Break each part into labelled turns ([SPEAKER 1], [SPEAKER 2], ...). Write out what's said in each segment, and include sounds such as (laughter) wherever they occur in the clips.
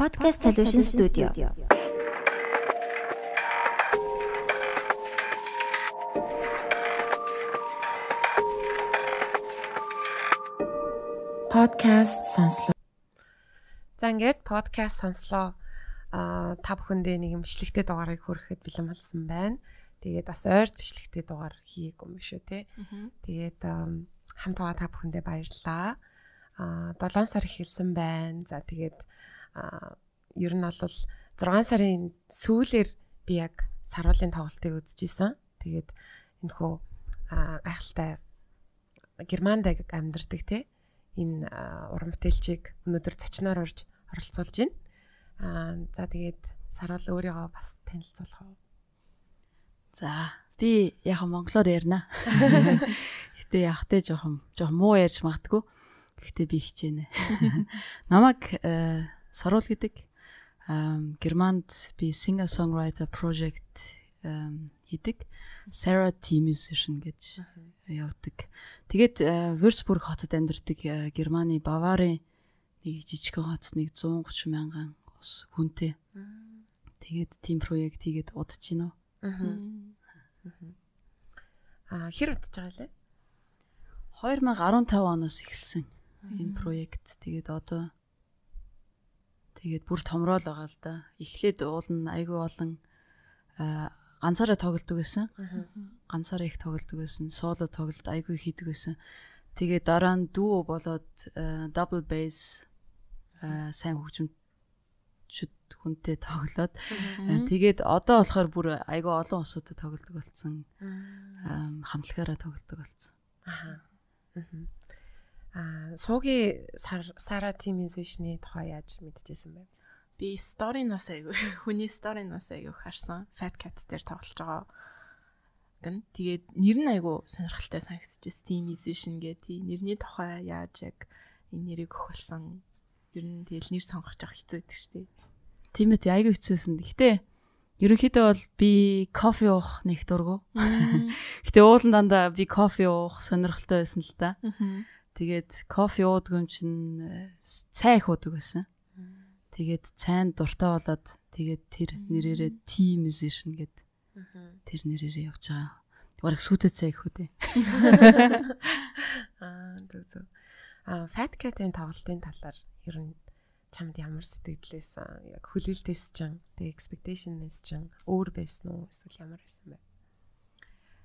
[SPEAKER 1] Podcast Solution Studio.
[SPEAKER 2] Podcast сонслоо.
[SPEAKER 3] За ингээд подкаст сонслоо. Аа та бүхэндээ нэг юм бичлэгтэй дугаарыг хүрэхэд бэлэн болсон байна. Тэгээд бас ойрт бичлэгтэй дугаар хийгээгүй юм шүү те. Тэгээд хамт байгаа та бүхэндээ баярлалаа. Аа 7 сар эхэлсэн байна. За тэгээд ер нь бол 6 сарын сүүлээр би яг саруулын тоглолтыг үзчихсэн. Тэгээд энэхүү гайхалтай Германд амьдардаг те энэ уран бүтээлчийг өнөөдөр зочноор орж оролцуулж байна. Аа за тэгээд сарвал өөрийгөө бас танилцуулах уу?
[SPEAKER 2] За би яг монголоор ярина. (laughs) Гэтэ яг тэ жоохон жоохон муу ярьж магтгүй. Гэхдээ би хичээнэ. (laughs) Намаг саруул гэдэг Германд би singer songwriter project хийдэг. Sarah T musician гэж явдаг. Тэгээд Würzburg хотод амьдардаг Германы Баварын нэг жижигхэн хот нэг 130 мянган ус хүнтэй. Тэгээд team project хийгээд удаж гинөө.
[SPEAKER 3] Аа хэр удаж байгаа лээ?
[SPEAKER 2] 2015 оноос эхэлсэн энэ проект. Тэгээд одоо тэгээд бүр томрол байгаа л да. Эхлээд уул нь айгүй олон ганцаараа тоглолдог байсан. Ганцаараа их тоглолдог байсан. Соло тоглолт айгүй хийдэг байсан. Тэгээд дараа нь дүү болоод double bass сайн хөгжимчд хүнтэй тоглоод тэгээд одоо болохоор бүр айгүй олон усуудад тоглолдог болсон. хамтлагаараа тоглолдог болсон.
[SPEAKER 3] Аа. Аа, суугийн Сара Team Musician-ы тухай яаж мэдчихсэн бэ?
[SPEAKER 4] Би story-ноос айгүй хүний story-ноос айгүй харсан. Fat Cat дээр тоглож байгаа гэн. Тэгээд нэр нь айгүй сонирхолтой санагдчихсэн. Team Musician гэдэг нэрний тухай яаж яг энэ нэрийг өгүүлсэн. Ер нь тэгэл нэр сонгох жоох хэцүү байдаг шүү дээ.
[SPEAKER 2] Тийм ээ айгүй хэцүүсэн. Гэхдээ ерөнхийдөө бол би кофе уух нэг дургу. (laughs) Гэтэ уулан дандаа би кофе уух сонирхолтой байсан л да. Тэгээд кофе уудаг юм чинь цай их уудаг байсан. Тэгээд цайн дуртай болоод тэгээд тэр нэрээрээ T musician гэд тэр нэрээрээ явж байгаа. Бараг сүйтэй цай их үү. (laughs)
[SPEAKER 3] Аа зөв зөв. Аа Fat Cat-ийн тоглолтын талаар ер нь чамд ямар сэтгэлээс яг хүлээлтээс ч тэг expectation-ээс ч өөр байсан уу эсвэл ямар байсан бэ?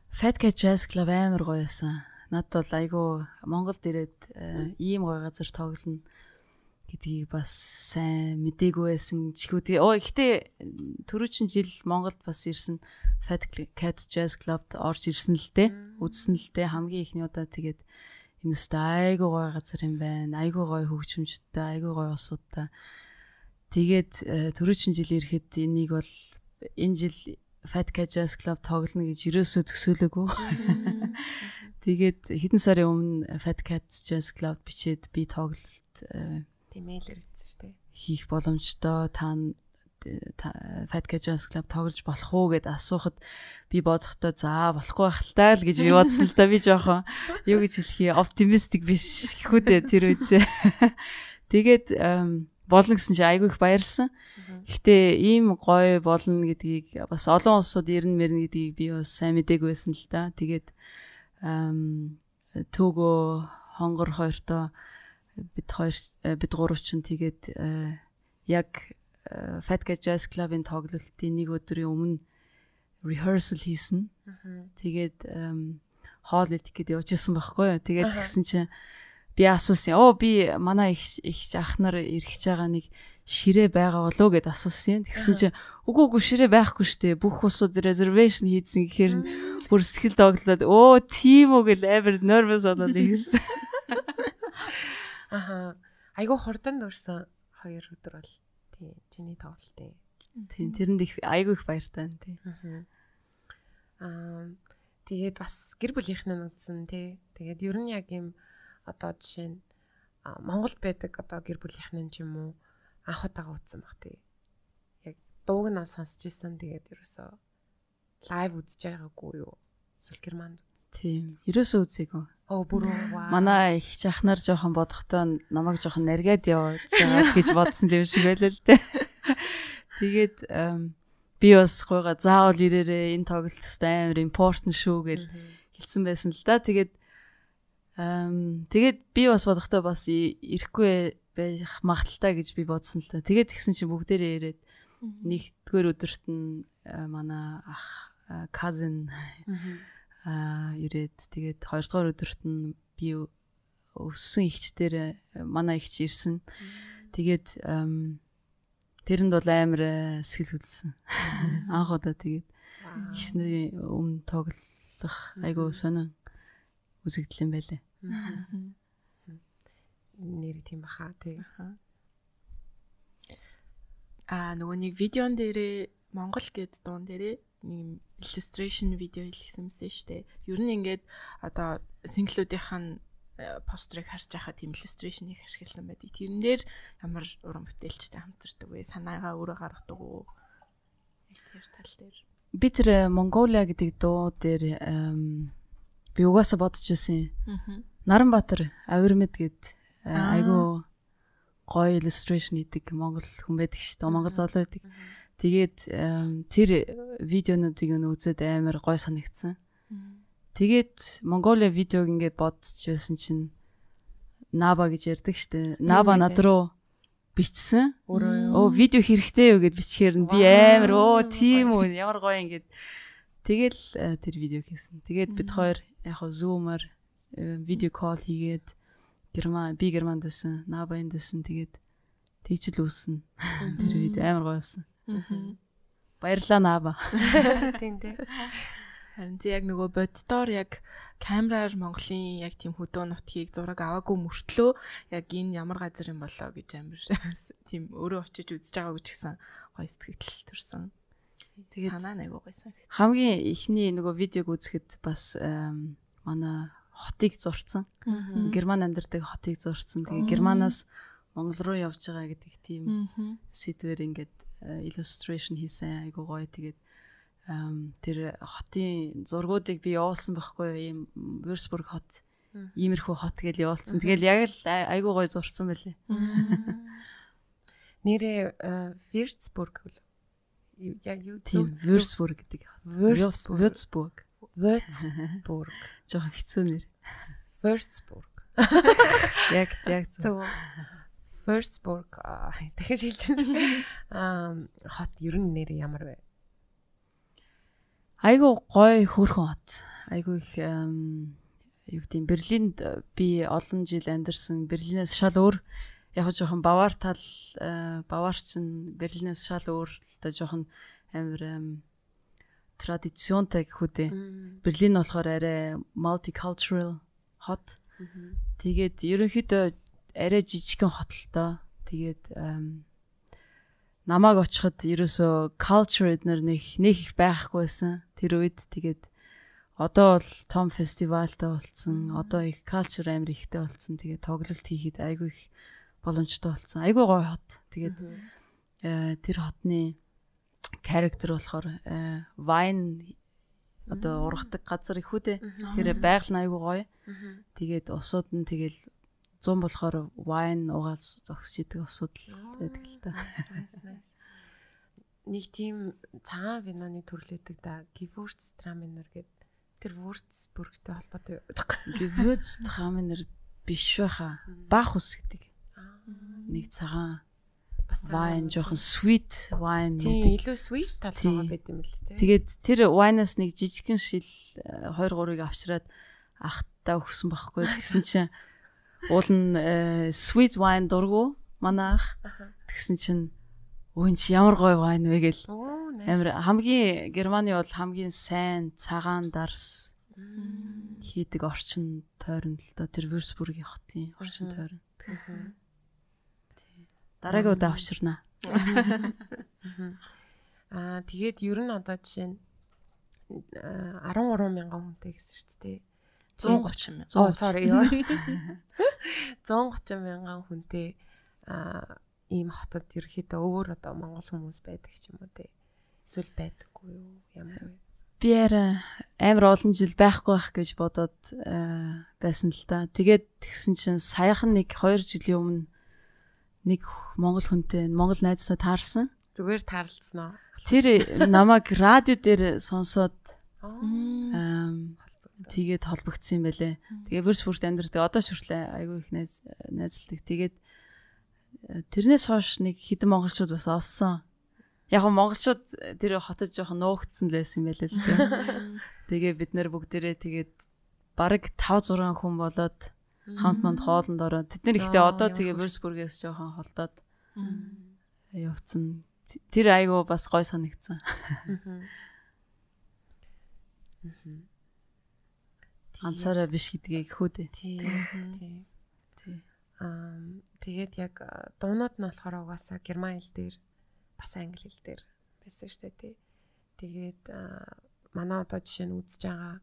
[SPEAKER 2] Fat Cat Jazz Club амар гоё байсан. Надад бол айгүй Монголд ирээд ийм гоё газар тоглоно гэдгийг бас сайн мдээгүй байсан чихүүд. Оо ихтэй түрүүчин жил Монголд бас ирсэн Fat Cat Jazz Club-д орж ирсэн л дээ. Үзсэн л дээ. Хамгийн ихний удаа тэгээд энэ айгүй гоё газар юм байна. Айгүй гоё хөгжимчтэй, айгүй гоё усуудтай. Тэгээд түрүүчин жил ирэхэд энийг бол энэ жил Fat Cat Jazz Club тоглоно гэж ерөөсөө төсөөлөөгүй. Тэгээд хэдэн сарын өмнө Fat Cat Jazz Club бичээд би тоглолт
[SPEAKER 3] имэйлэр хийсэн шүү дээ.
[SPEAKER 2] Хийх боломжтой та Fat Cat Jazz Club тоглож болох уу гэд асуухад би бодохдоо за болохгүй байх л таа л гэж би бодсон л да би жоохон юу гэж хэлхий оптимистик биш гэхүүдээ тэр үедээ. (laughs) Тэгээд болно гэсэн чи айгүй их баярлсан. Гэхдээ ийм гоё болно гэдгийг бас олон улсууд ирнэ мэрнэ гэдгийг би бас сайн мэдээгүй байсан л да. Тэгээд Төгөө хонгор хоёртоо бид хоёр бид гурав ч тэгээд яг Fat Cat Jazz Club-ын тоглолтын нэг өдрийн өмнө rehearsal хийсэн. Тэгээд хоол идэх гээд явж исэн байхгүй юу. Тэгээд тэгсэн чинь би асуусан. Оо би манай их их ах нар ирэх байгаа нэг ширээ байгаа болоо гэд асуусан. Тэгсэн чинь үгүй үгүй ширээ байхгүй штэ. Бүх усууд reservation хийдсэн гэхээр бүр сэтгэл доглоод өө тийм үү гэл амар nervous болоод ирсэн.
[SPEAKER 3] Аха. Айгу хурдан дурсан хоёр өдөр бол тий чиний тоглолтын.
[SPEAKER 2] Тийм тэрэнд их айгу их баяртай тий.
[SPEAKER 3] Аа тэгээд бас гэр бүлийнхэн нь үзсэн тий. Тэгээд ер нь яг юм одоо жишээ нь Монголд байдаг одоо гэр бүлийнхэн юм уу анх удаага үзсэн баг тий. Яг дууг нь сонсч ирсэн тэгээд ерөөсөө лайв үзэж байгаагүй юу? Эсвэл германд.
[SPEAKER 2] Тийм. Ерөөсөө үзээгүй.
[SPEAKER 3] Оо бүр ваа.
[SPEAKER 2] Манай их жахнаар жоохон бодохдоо намайг жоохон наргаад явж байгаа гэж бодсон юм шиг байлаа л дээ. (laughs) Тэгээд би бас гойга заавал ирээрээ энэ тоглолт хэвээр амар импортн шүү гэж хэлсэн байсан л да. Тэгээд тэгээд би бас бодохдоо бас ирэхгүй байх магадaltaй гэж би бодсон л да. Тэгээд тэгсэн чинь бүгдээрээ ирээд нэгдүгээр өдөрт нь манай ах cousin аа ирээд тэгээд хоёрдугаар өдөрт нь би өссөн ихчдэр манай ихч ирсэн. Тэгээд тэрэнд бол амар сэтгэл хөдлөсөн. Анх удаа тэгээд ихснэрийн өмнө тоглох айгуу сонин үзэгдэл юм байлаа.
[SPEAKER 3] Нэр тийм баха тий.
[SPEAKER 4] Аа нөгөө нэг видеон дээрээ Монгол гэд дуун дээрээ нэг illustration видео хийлгэсэн юмсэн штэ. Ер нь ингээд одоо синглүүдийнх нь постерыг харж байхад тийм illustration-ыг ашигласан байдаг. Тэрэн дээр ямар уран бүтээлчтэй хамтардаг вэ? Санаагаа өөрөө гаргадаг уу? Тэр тал дээр.
[SPEAKER 2] Би тэр Mongolia гэдэг дуу дээр би угаасаа бодож байсан. Наранбаатар Авирмэд гэд айгу гоё illustration хийдэг Монгол хүн байдаг шүү дээ. Монгол залуу байдаг. Тэгээд тэр видеонуудыг үзээд амар гоё санагдсан. Тэгээд Mongolia видеог ингээд бодож байсан чинь Наба гэж ярьдаг штэ. Наба над руу бичсэн. Оо видео хэрэгтэй юу гэд бичгээр нь би амар оо тийм үү ямар гоё ингээд тэгэл тэр видео хийсэн. Тэгээд бид хоёр яг хоо зумаар видео кол хийгээд Герман би Германд байсан, Наба энд байсан. Тэгээд тэгжл үүснэ. Тэр видео амар гоё байсан. Баярлалаа Наба. (laughs)
[SPEAKER 3] Тийм дээ.
[SPEAKER 4] Харин чи яг нөгөө боддоор яг камераар Монголын яг тийм хөдөө нутгийг зураг аваагүй мөртлөө яг энэ ямар газар юм болоо гэж амар (laughs) тийм өөрөө очиж үзэж байгаагүй ч гэсэн гоё сэтгэл төрсэн. Тэгээд санаа нэг гоё санагт.
[SPEAKER 2] Хамгийн ихний нөгөө видеог үзэхэд бас манай хотыг зурцсан. Герман амьдардаг хотыг зурцсан. Тэгээ Германаас Монгол руу явж байгаа гэдэг тийм сэдвэр ингээд illustration хийсэн айгуу гоё тэгээд тэр хотын зургуудыг би явуулсан байхгүй ийм Würzburg хот иймэрхүү хот гэж явуулсан. Тэгэл яг л айгуу гоё зурсан байлээ. (laughs)
[SPEAKER 3] Нэрээ Würzburg үл. Яг юу
[SPEAKER 2] тийм Würzburg гэдэг. Würzburg.
[SPEAKER 3] Würzburg. (laughs)
[SPEAKER 2] Жохон хэцүү нэр.
[SPEAKER 3] Würzburg. (laughs)
[SPEAKER 2] Яг яг зөв.
[SPEAKER 3] Würzburg дахиж хэлж байна. (laughs) хот ер нь нэр ямар вэ?
[SPEAKER 2] Айгу гой хөөрхөн хот. Айгу их юу гэдэг Берлинд би олон жил амьдарсан. Берлинээс шал өөр яг жоохон бавар тал бавар чин Берлинээс шал өөр л да жоохон амар традиционтай гэх үдэ. Берлин болохоор арай multicultural хот. Тэгээд ерөнхийдөө арай жижигхэн хот л доо. Тэгээд намааг очиход ерөөсөө culture эднэр нэг нэг их байхгүйсэн. Тэр үед тэгээд одоо бол том фестивалтай болцсон. Одоо их culture амир ихтэй болцсон. Тэгээд тоглолт хийхэд айгүй их боломжтой болцсон. Айгүй гоё хот. Тэгээд тэр хотны character болохоор wine одоо ургадаг газар их үдэ. Тэр байгаль нь айгүй гоё. Тэгээд усууд нь тэгэл 100 болохоор wine угаал зогсож идэг усууд байдаг л та.
[SPEAKER 3] Нэг тийм цагаан виноны төрлөдөг да. Gewürztraminer гэдэг тэр Würzburgтэй холбоотой юу?
[SPEAKER 2] Gewürztraminer биш байха. Бах ус гэдэг. Нэг цагаан бас wine жоохон sweet wine
[SPEAKER 3] гэдэг. илүү sweet тал байгаа байт юм л тий.
[SPEAKER 2] Тэгээд тэр wine-аас нэг жижигхэн шил 2 3-ыг авчираад ахтаа өгсөн байхгүй гэсэн чинь уул нь sweet wine дургу манай ах тэгсэн чинь өөн чи ямар гоё wine вэ гэл. Амар хамгийн германы бол хамгийн сайн цагаан дарс хийдэг орчин тойрон л доо. Тэр Würzburg хотын орчин тойрон. Дараагийн удаа авчирнаа.
[SPEAKER 3] Аа тэгээд ер нь одоо жишээ нь 13 мянган хүнтэй гэсэн шүү дээ.
[SPEAKER 4] 130 мянган.
[SPEAKER 3] Оо sorry ёо. (laughs) 130 мянган хүнтэй аа ийм хотод ерөөхдөө өөр одоо монгол хүмүүс байдаг ч юм уу те. Эсвэл байдаггүй юу? Ямар вэ?
[SPEAKER 2] Би амар олон жил байхгүй байх гэж бодоод байсан л та. Тэгээд тэгсэн чинь саяхан нэг 2 жилийн өмнө нэг монгол хүнтэй монгол найзтай таарсан.
[SPEAKER 3] Зүгээр таарлцсан уу?
[SPEAKER 2] Тэр намайг радио дээр сонсоод
[SPEAKER 3] Аа.
[SPEAKER 2] тэгээд холбогдсон юм байлээ. Тэгээ бүрс бүрт амьдрдаг. Одоо ч хүртлээ айгүй их найз найзлдаг. Тэгээд э, тэрнээс хойш нэг хэдэн монголчууд бас олсон. Яг нь монголчууд тэр хотод жоохон нуугдсан л байсан юм байлээ л дээ. (laughs) Тэгээ бид нэр бүгдээрээ тэгээд бараг 5 6 хүн болоод хамт манд хоолнд ороод тэд нар ихтэй одоо тэгээ. Würzburg-ээс жоохон холдоод явцсан. Тэр айгүй бас гой санагдсан. Ганцаараа биш гэдгийг хүүдээ.
[SPEAKER 3] Тий. Тий. Аа тэгээд яг дуунууд нь болохоор угаасаа герман хэл дээр бас англи хэл дээр байсан штэ тий. Тэгээд манай одоо жишээ нь үзэж байгаа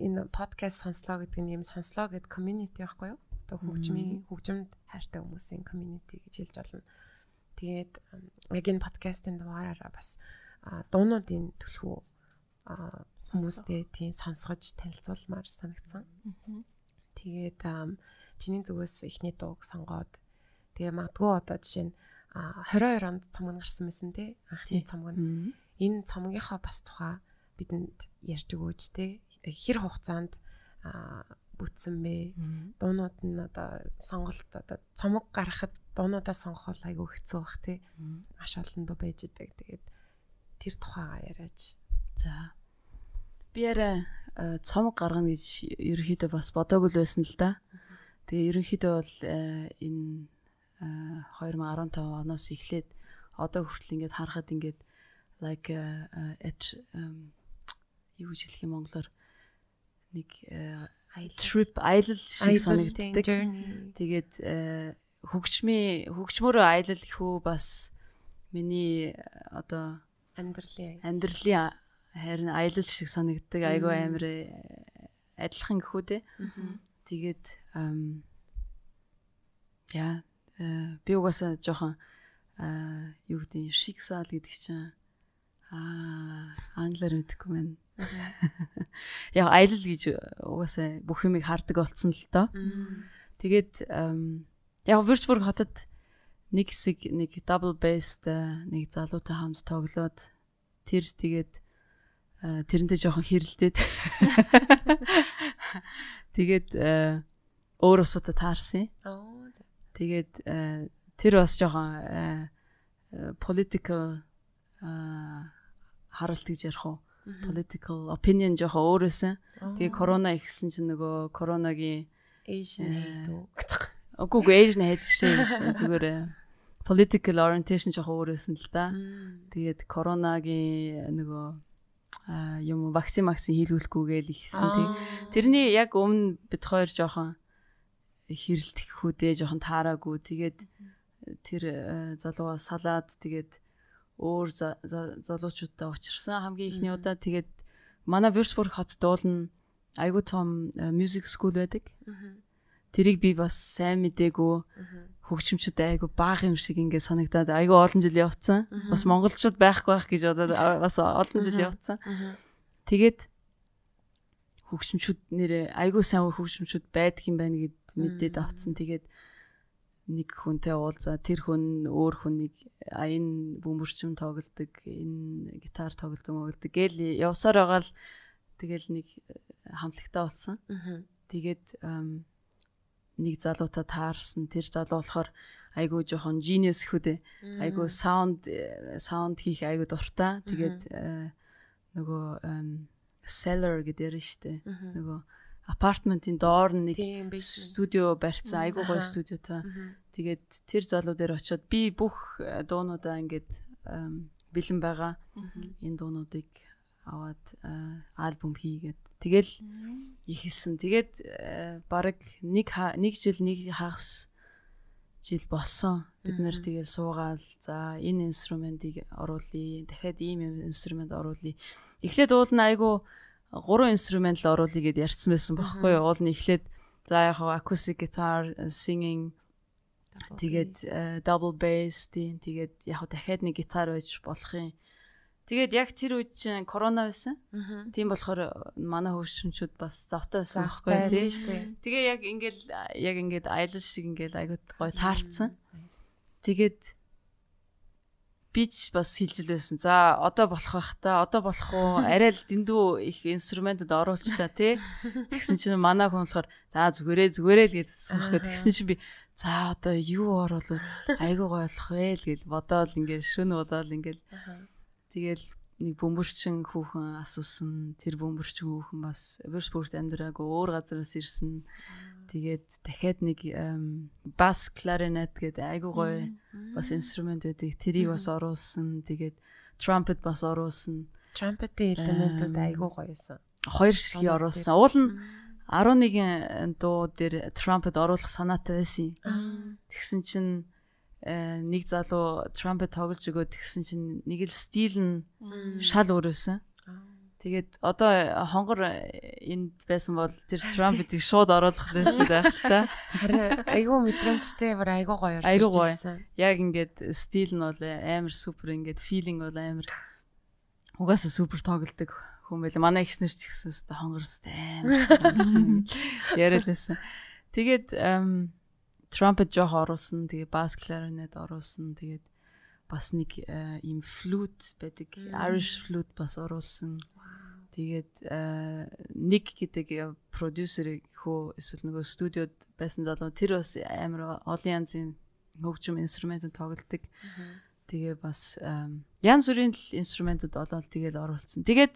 [SPEAKER 3] энэ подкаст сонслоо гэдэг нь юм сонслоо гэдэг community байхгүй юу? Одоо хөгжмийн хөгжимд хайртай хүмүүсийн community гэж хэлж болно. Тэгээд яг энэ подкастын дугаараараа бас дуунуудын төлхөө хүмүүстэй тийм сонсгож танилцуулмаар санагдсан. Тэгээд чиний зүгээс ихний дууг сонгоод тэгээ магадгүй одоо жишээ нь а, 22 онд цомог гарсан байсан те анхны нь энэ цомгийнхаа бас тухай бидэнд ярьж өгөөч те хэр хугацаанд бүтсэн бэ? Дуунууд нь одоо сонголт одоо цомог гаргахад дуунуудаа сонгох бол айгүй хэцүү бах те маш олон дуу байж идэг. Тэгээд тэр тухайгаа яриач.
[SPEAKER 2] За. Би э, цомог гаргана гэж ерөнхийдөө бас бодоогүй л байсан л да. Тэгээ ерөнхийдөө бол энэ э, 2015 оноос эхлээд одоо хүртэл ингээд харахад ингээд like at юу гэж хэлэх юм монголоор нэг э, trip аялал шиг санагддаг. Тэгээд э, хөгжмийн хөгжмөөрөө аялал гэхүү бас миний э, одоо
[SPEAKER 3] амьдралын
[SPEAKER 2] амьдралын харин аялал шиг санагддаг айгүй амар адилхан гэхүү дээ. Тэгээд яа би угаасаа жоохон юу гэдэг шиксал гэдэг чинь аа англиар мэдгүй байна. Яг аялал гэж угаасаа бүх юмыг хардаг болцсон л доо. Тэгээд яг Würzburg хотод нэг хэсэг нэг double bass нэг залуутай хамт тоглоод тэр тэгээд э, тэрнтэй жоохон хэрэлдээд (laughs) тэгээд э, өөр усуудаа таарсан. Тэгээд э, тэр бас жоохон political харалт гэж ярих уу? Political opinion жоохон өөр байсан. Тэгээ корона ихсэн чинь нөгөө коронагийн
[SPEAKER 3] Asian hate үү
[SPEAKER 2] Үгүй үгүй нь хайдаг шээ зүгээр э, political orientation жоохон өөр байсан л да. Тэгээд коронагийн нөгөө а юм вакцин вакцин хийлгүүлэхгүйгээл ихсэн тэг. Тэрний яг өмнө бид хоёр жоохон хэрэлдэх хүүдээ жоохон таараагүй. Тэгээд тэр э, залууга салаад тэгээд өөр за- за- залуучуудаа учирсан хамгийн ихний удаа тэгээд манай Würzburg хот дуулна. Айгуу том э, music school байдаг. Тэрийг би бас сайн мдээгүй хөгжимчүүд айгу баах юм шиг ингээд санагдаад айгу олон жил явцсан. Бас монголчууд байхгүй байх гэж бодоод а- бас олон жил явцсан. Тэгээд хөгжимчүүд нэрээ айгу сайн хөгжимчүүд байдаг юм байна гэд мэдээд авцсан. Тэгээд нэг хүнтэй уулзаа тэр хүн өөр хүнийг энэ бөмбөрчм тоглодог, энэ гитар тоглодог мөгөлдөг гээл явсаар байгаа л тэгэл нэг э, хамтлагтаа болсон. Тэгээд нэг залуута таарсан. Тэр залуу болохоор айгуу жоохон genius хүүдээ. Айгуу sound э, sound хийх айгуу дуртай. Тэгээд э, нөгөө ам, cellar гэдэг юм штэ. Нөгөө апартментын доор нэг студио барьсан. Айгуу гоё студиотой. Тэгээд тэр залуу дээр очиод би бүх э, дуунуудаа ингээд бэлэн байгаа. Энэ дуунуудыг аваад э, альбом хийгээд тэгэл ихэлсэн. Тэгээд бараг нэг нэг жил нэг хагас жил болсон. Бид нэр тэгээ суугаал за энэ инструментыг оруулъя. Дахиад ийм инструмент оруулъя. Эхлээд уул нь айгу гурван инструмент л оруулъя гэд ярьсан байсан байхгүй юу? Уул нь эхлээд за яг acoustic guitar, singing тэгээд э, double bass тийм тэгээд яг дахиад нэг гитар байж болох юм. Тэгээд яг тэр үед чинь корона байсан. Тийм болохоор манай хөвшинчүүд бас завтай байсан байхгүй тий.
[SPEAKER 3] тийм.
[SPEAKER 2] Тэгээ яг ингээл яг ингээд аялал шиг ингээл айгууд гоё таарцсан. Тэгээд би ч бас хилжил байсан. За одоо болох байх та. Одоо болох уу? (laughs) Арай л дэндүү их инструментууд оруулчлаа тий. Тэгсэн чинь манай хүн болохоор за зүгээрээ зүгээрээ л гэдсэн хэрэг. Тэгсэн чинь би за одоо юу оруулвал айгуу гоё болох вэ л гэж бодоол ингээл шүн бодоол ингээл тэгэл нэг бөмбөрчин хүүхэн асуусан. Тэр бөмбөрчин хүүхэн бас Würzburg амьдраагүй өөр газараас ирсэн. Тэгээд дахиад нэг бас кларинет гэдэг айгуу гоё бас инструмент байдаг. Тэрийг бас оруулсан. Тэгээд trumpet бас оруулсан.
[SPEAKER 3] Trumpet-ийн элементүүд айгүй гоё байсан.
[SPEAKER 2] Хоёр ширхий оруулсан. Уул нь 11 дуу дээр trumpet оруулах санаатай байсан. Тэгсэн чинь э, нэг залуу trumpet тоглож өгөө тэгсэн чинь нэг л стил нь шал өөрөөсөн. Тэгээд одоо хонгор энд байсан бол тэр trumpet-ийг шууд оруулах байсан байх та.
[SPEAKER 3] Харин айгүй мэдрэмжтэй бүр айгүй гоё.
[SPEAKER 2] Айгүй гоё. Яг ингээд стил нь бол амар супер ингээд feeling бол амар угаасаа супер тоглолдог хүн байл. Манай ихснэр ч гэсэн өстө хонгорстой амар яриалсан. Тэгээд trumpet жоох оруулсан. Тэгээ bass clarinet оруулсан. Тэгээд бас нэг ийм flute байдаг. Irish flute бас оруулсан. Тэгээд нэг гэдэг продюсерийг хөө эсвэл нөгөө студиуд байсан залуу тэр бас амар олон янзын хөгжим инструментууд тоглодог. Тэгээ бас янз бүрийн инструментууд олоод тэгээд оруулсан. Тэгээд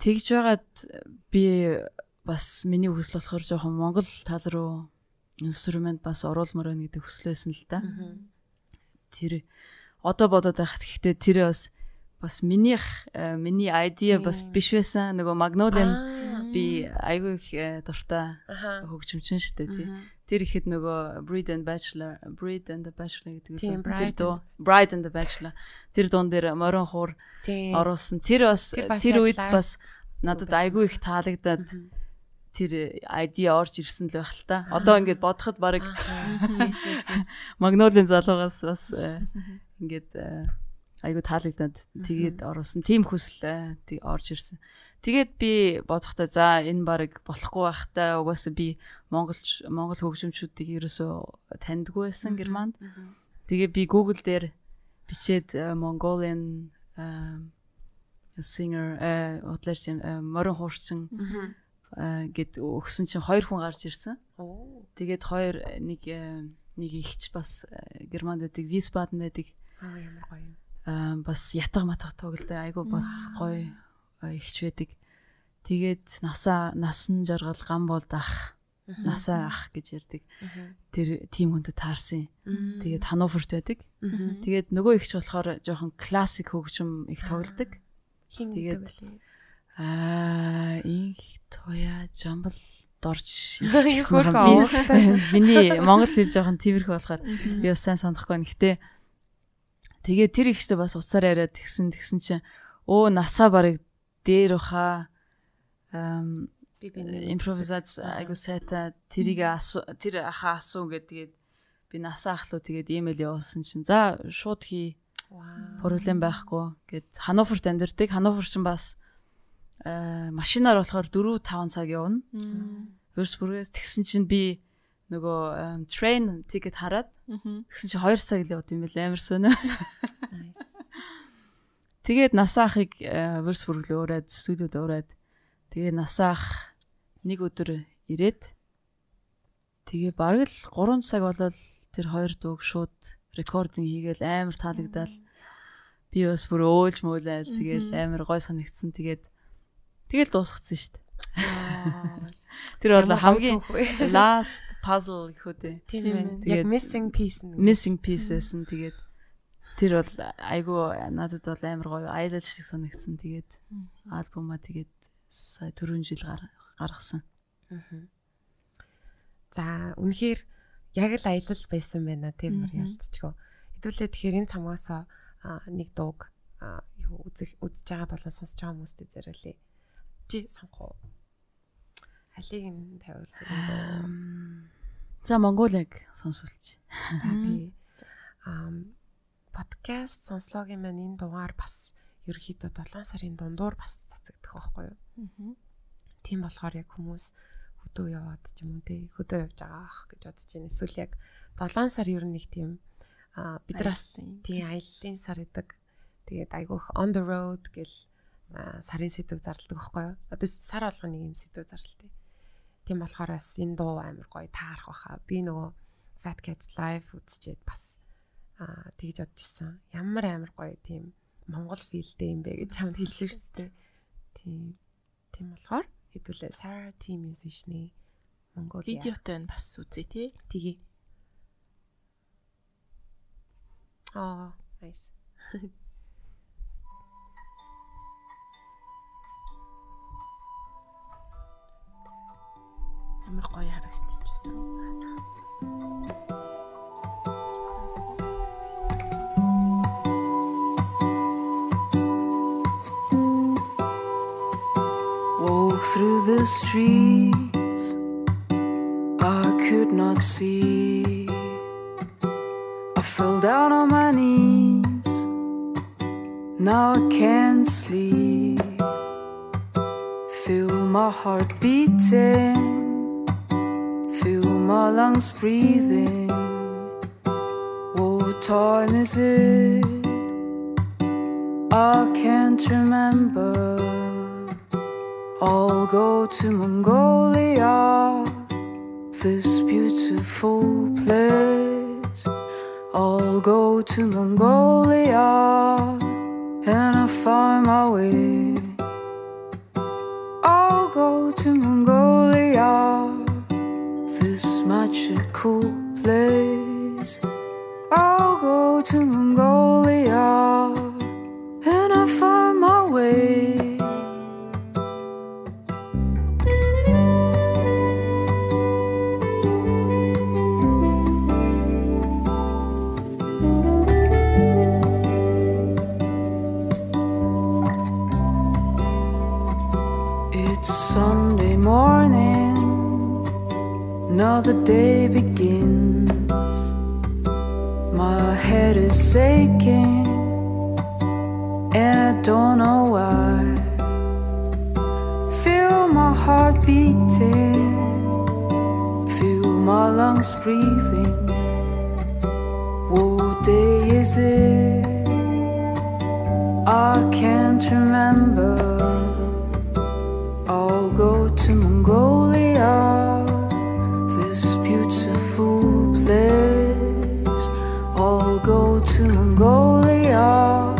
[SPEAKER 2] тэгж байгаад би бас миний хүсэл болохоор жоохон Монгол тал руу инструмент бас оруулмаар байна гэдэг хүсэл байсан л да. Тэр одоо бодоод байхад гэхдээ тэр бас бас минийх миний idea бас биш байсан. Нөгөө Magnolia би айгүй их дуртай хөгжимчин шүү дээ тий. Тэр ихэд нөгөө Breed and Bachelor, Breed and the Bachelor гэдэг үү? Тэр дуу Bride and the Bachelor. Тэр дуун дээр морин хуур оруулсан. Тэр бас тэр үед бас надад айгүй их таалагдаад тэр ID орж ирсэн л байх л та. Одоо ингээд бодоход баг (laughs) Magnolia залуугаас бас ингээд айгу таалагдаад тэгээд оруулсан. Тим хүсэл тий орж ирсэн. Тэгээд би бодохдоо за энэ баг болохгүй байхтай угаасаа би монголч монгол хөгжимчүүдийг ерөөсөө таньдгүй байсан Германд. Тэгээ би Google дээр бичээд Mongolian singer удлаач морин хуурчин гэд өгсөн чинь хоёр хүн гарч ирсэн. Тэгээд хоёр нэг нэг ихч бас Германд байдаг, Wiesbaden байдаг.
[SPEAKER 3] Аа ямар гоё юм
[SPEAKER 2] бас ятга матга тоглолтой айгу бас гоё ихч байдаг. Тэгээд насаа насан жаргал гам болд ах. Насаа ах гэж ярддаг. Тэр тим хүндэд таарсан. Тэгээд Хануферт байдаг. Тэгээд нөгөө ихч болохоор жоохон классик хөгжим их тоглодог. Тэгээд аа инх тоя жамбал дорж (laughs) юм. Миний монгол хэл жоохон тиймэрхүү болохоор би бас сайн санахгүй. Гэтэ Тэгээ тэр ихтэй бас уцаар яриад тэгсэн тэгсэн чинь өө насаа барыг дээр баха эм
[SPEAKER 3] би би
[SPEAKER 2] импровизац айгу сайта тэрийг тэр аха асуу гэдэг би насаа ахлуу тэгээд имэйл явуулсан чинь за шууд хий проблем байхгүй гэд Хануферт амьдэрдэг Хануфер чинь бас э машинаар болохоор 4 5 цаг явна. Würzburgээс тэгсэн чинь би нөгөө train ticket хараад тэгсэн чи 2 цаг л явд юм бэл амар сонио. (laughs) Тэгээд насаа ахыг Würzburg руу ураад студиуд ураад тэгээ насаа ах нэг өдөр ирээд тэгээ бараг л 3 цаг болол тэр хоёр дууг шууд рекординг хийгээл амар таалагдал. Би бас бүр өөлж мөөлээл тэгээл амар гой санагдсан. Тэгээд тэгэл дуусгацсан шүү дээ. Тэр бол хамгийн (laughs) (laughs) last puzzle гэхүү дээ.
[SPEAKER 3] Тийм байна. Яг missing piece нь.
[SPEAKER 2] Missing piece байсан. Тэгээд тэр бол айгүй надад бол амар гоё аялал шиг санагдсан. Тэгээд альбомаа тэгээд сая 4 жил гаргасан.
[SPEAKER 3] За үнэхээр яг л аялал байсан байна тийм үр ялцчихөө. Хэдүүлээ тэгэхээр энэ цамгаас нэг дууг үзэх үзэж байгаа болон сонсож байгаа хүмүүстээ зориулъя. Чи сонгоо алийг нь тавиул зүгээр.
[SPEAKER 2] За Монголыг сонсуулж.
[SPEAKER 3] За тий. Ам подкаст сонслогийн маань энэ дугаар бас ерөнхийдөө 7 сарын дундуур бас цацагдах байхгүй юу. Тийм болохоор яг хүмүүс хөдөө яваад ч юм уу те хөдөө явж байгаа ах гэж бодож байна. Эсвэл яг 7 сар ер нь нэг тийм а бид нар тийм аяллаа сар гэдэг. Тэгээд айгүйх on the road гэл сарын сэдв зарладаг байхгүй юу? Одоо сар болгоны нэг юм сэдв зарлалтай. Тийм болохоор бас энэ дуу амар гоё таарах баха. Би нөгөө Fat Cats live үзчихэд бас аа тэгж бодчихсан. Ямар амар гоё тийм Монгол филдтэй юм бэ гэж чамд хэлсэн шүү дээ. Тийм. Тийм болохоор хэдүүлээ Sarah T musician-ы Монгол
[SPEAKER 4] видеотой нь бас үзье тий.
[SPEAKER 3] Тэгээ. Аа, nice.
[SPEAKER 4] Амар гоё харагдчихсан.
[SPEAKER 1] Walk through the streets I could not see. I fell down on my knees. Now I can't sleep. Feel my heart beating. My lungs breathing. What time is it? I can't remember. I'll go to Mongolia, this beautiful place. I'll go to Mongolia and I'll find my way. 是苦，是累。Lungs breathing. What day is it? I can't remember. I'll go to Mongolia, this beautiful place. I'll go to Mongolia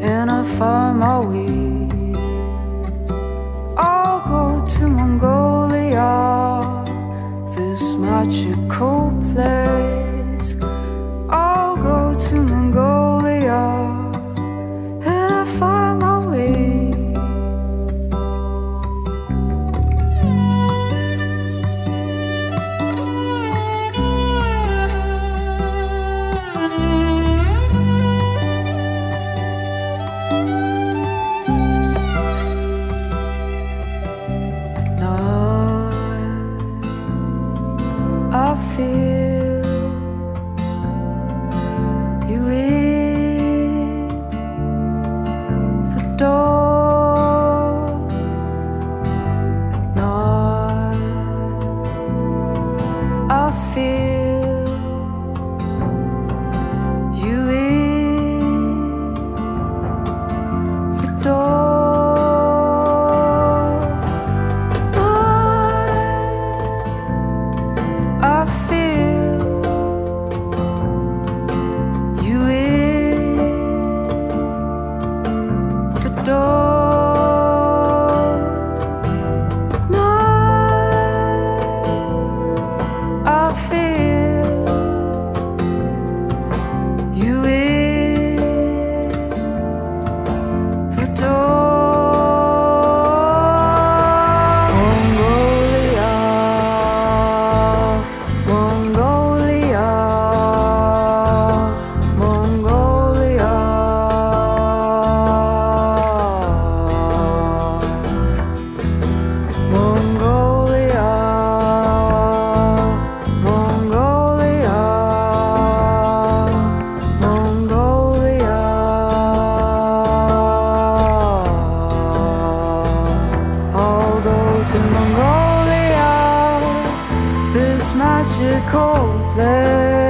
[SPEAKER 1] and I'll find my way. Sugar place.
[SPEAKER 3] cold blood.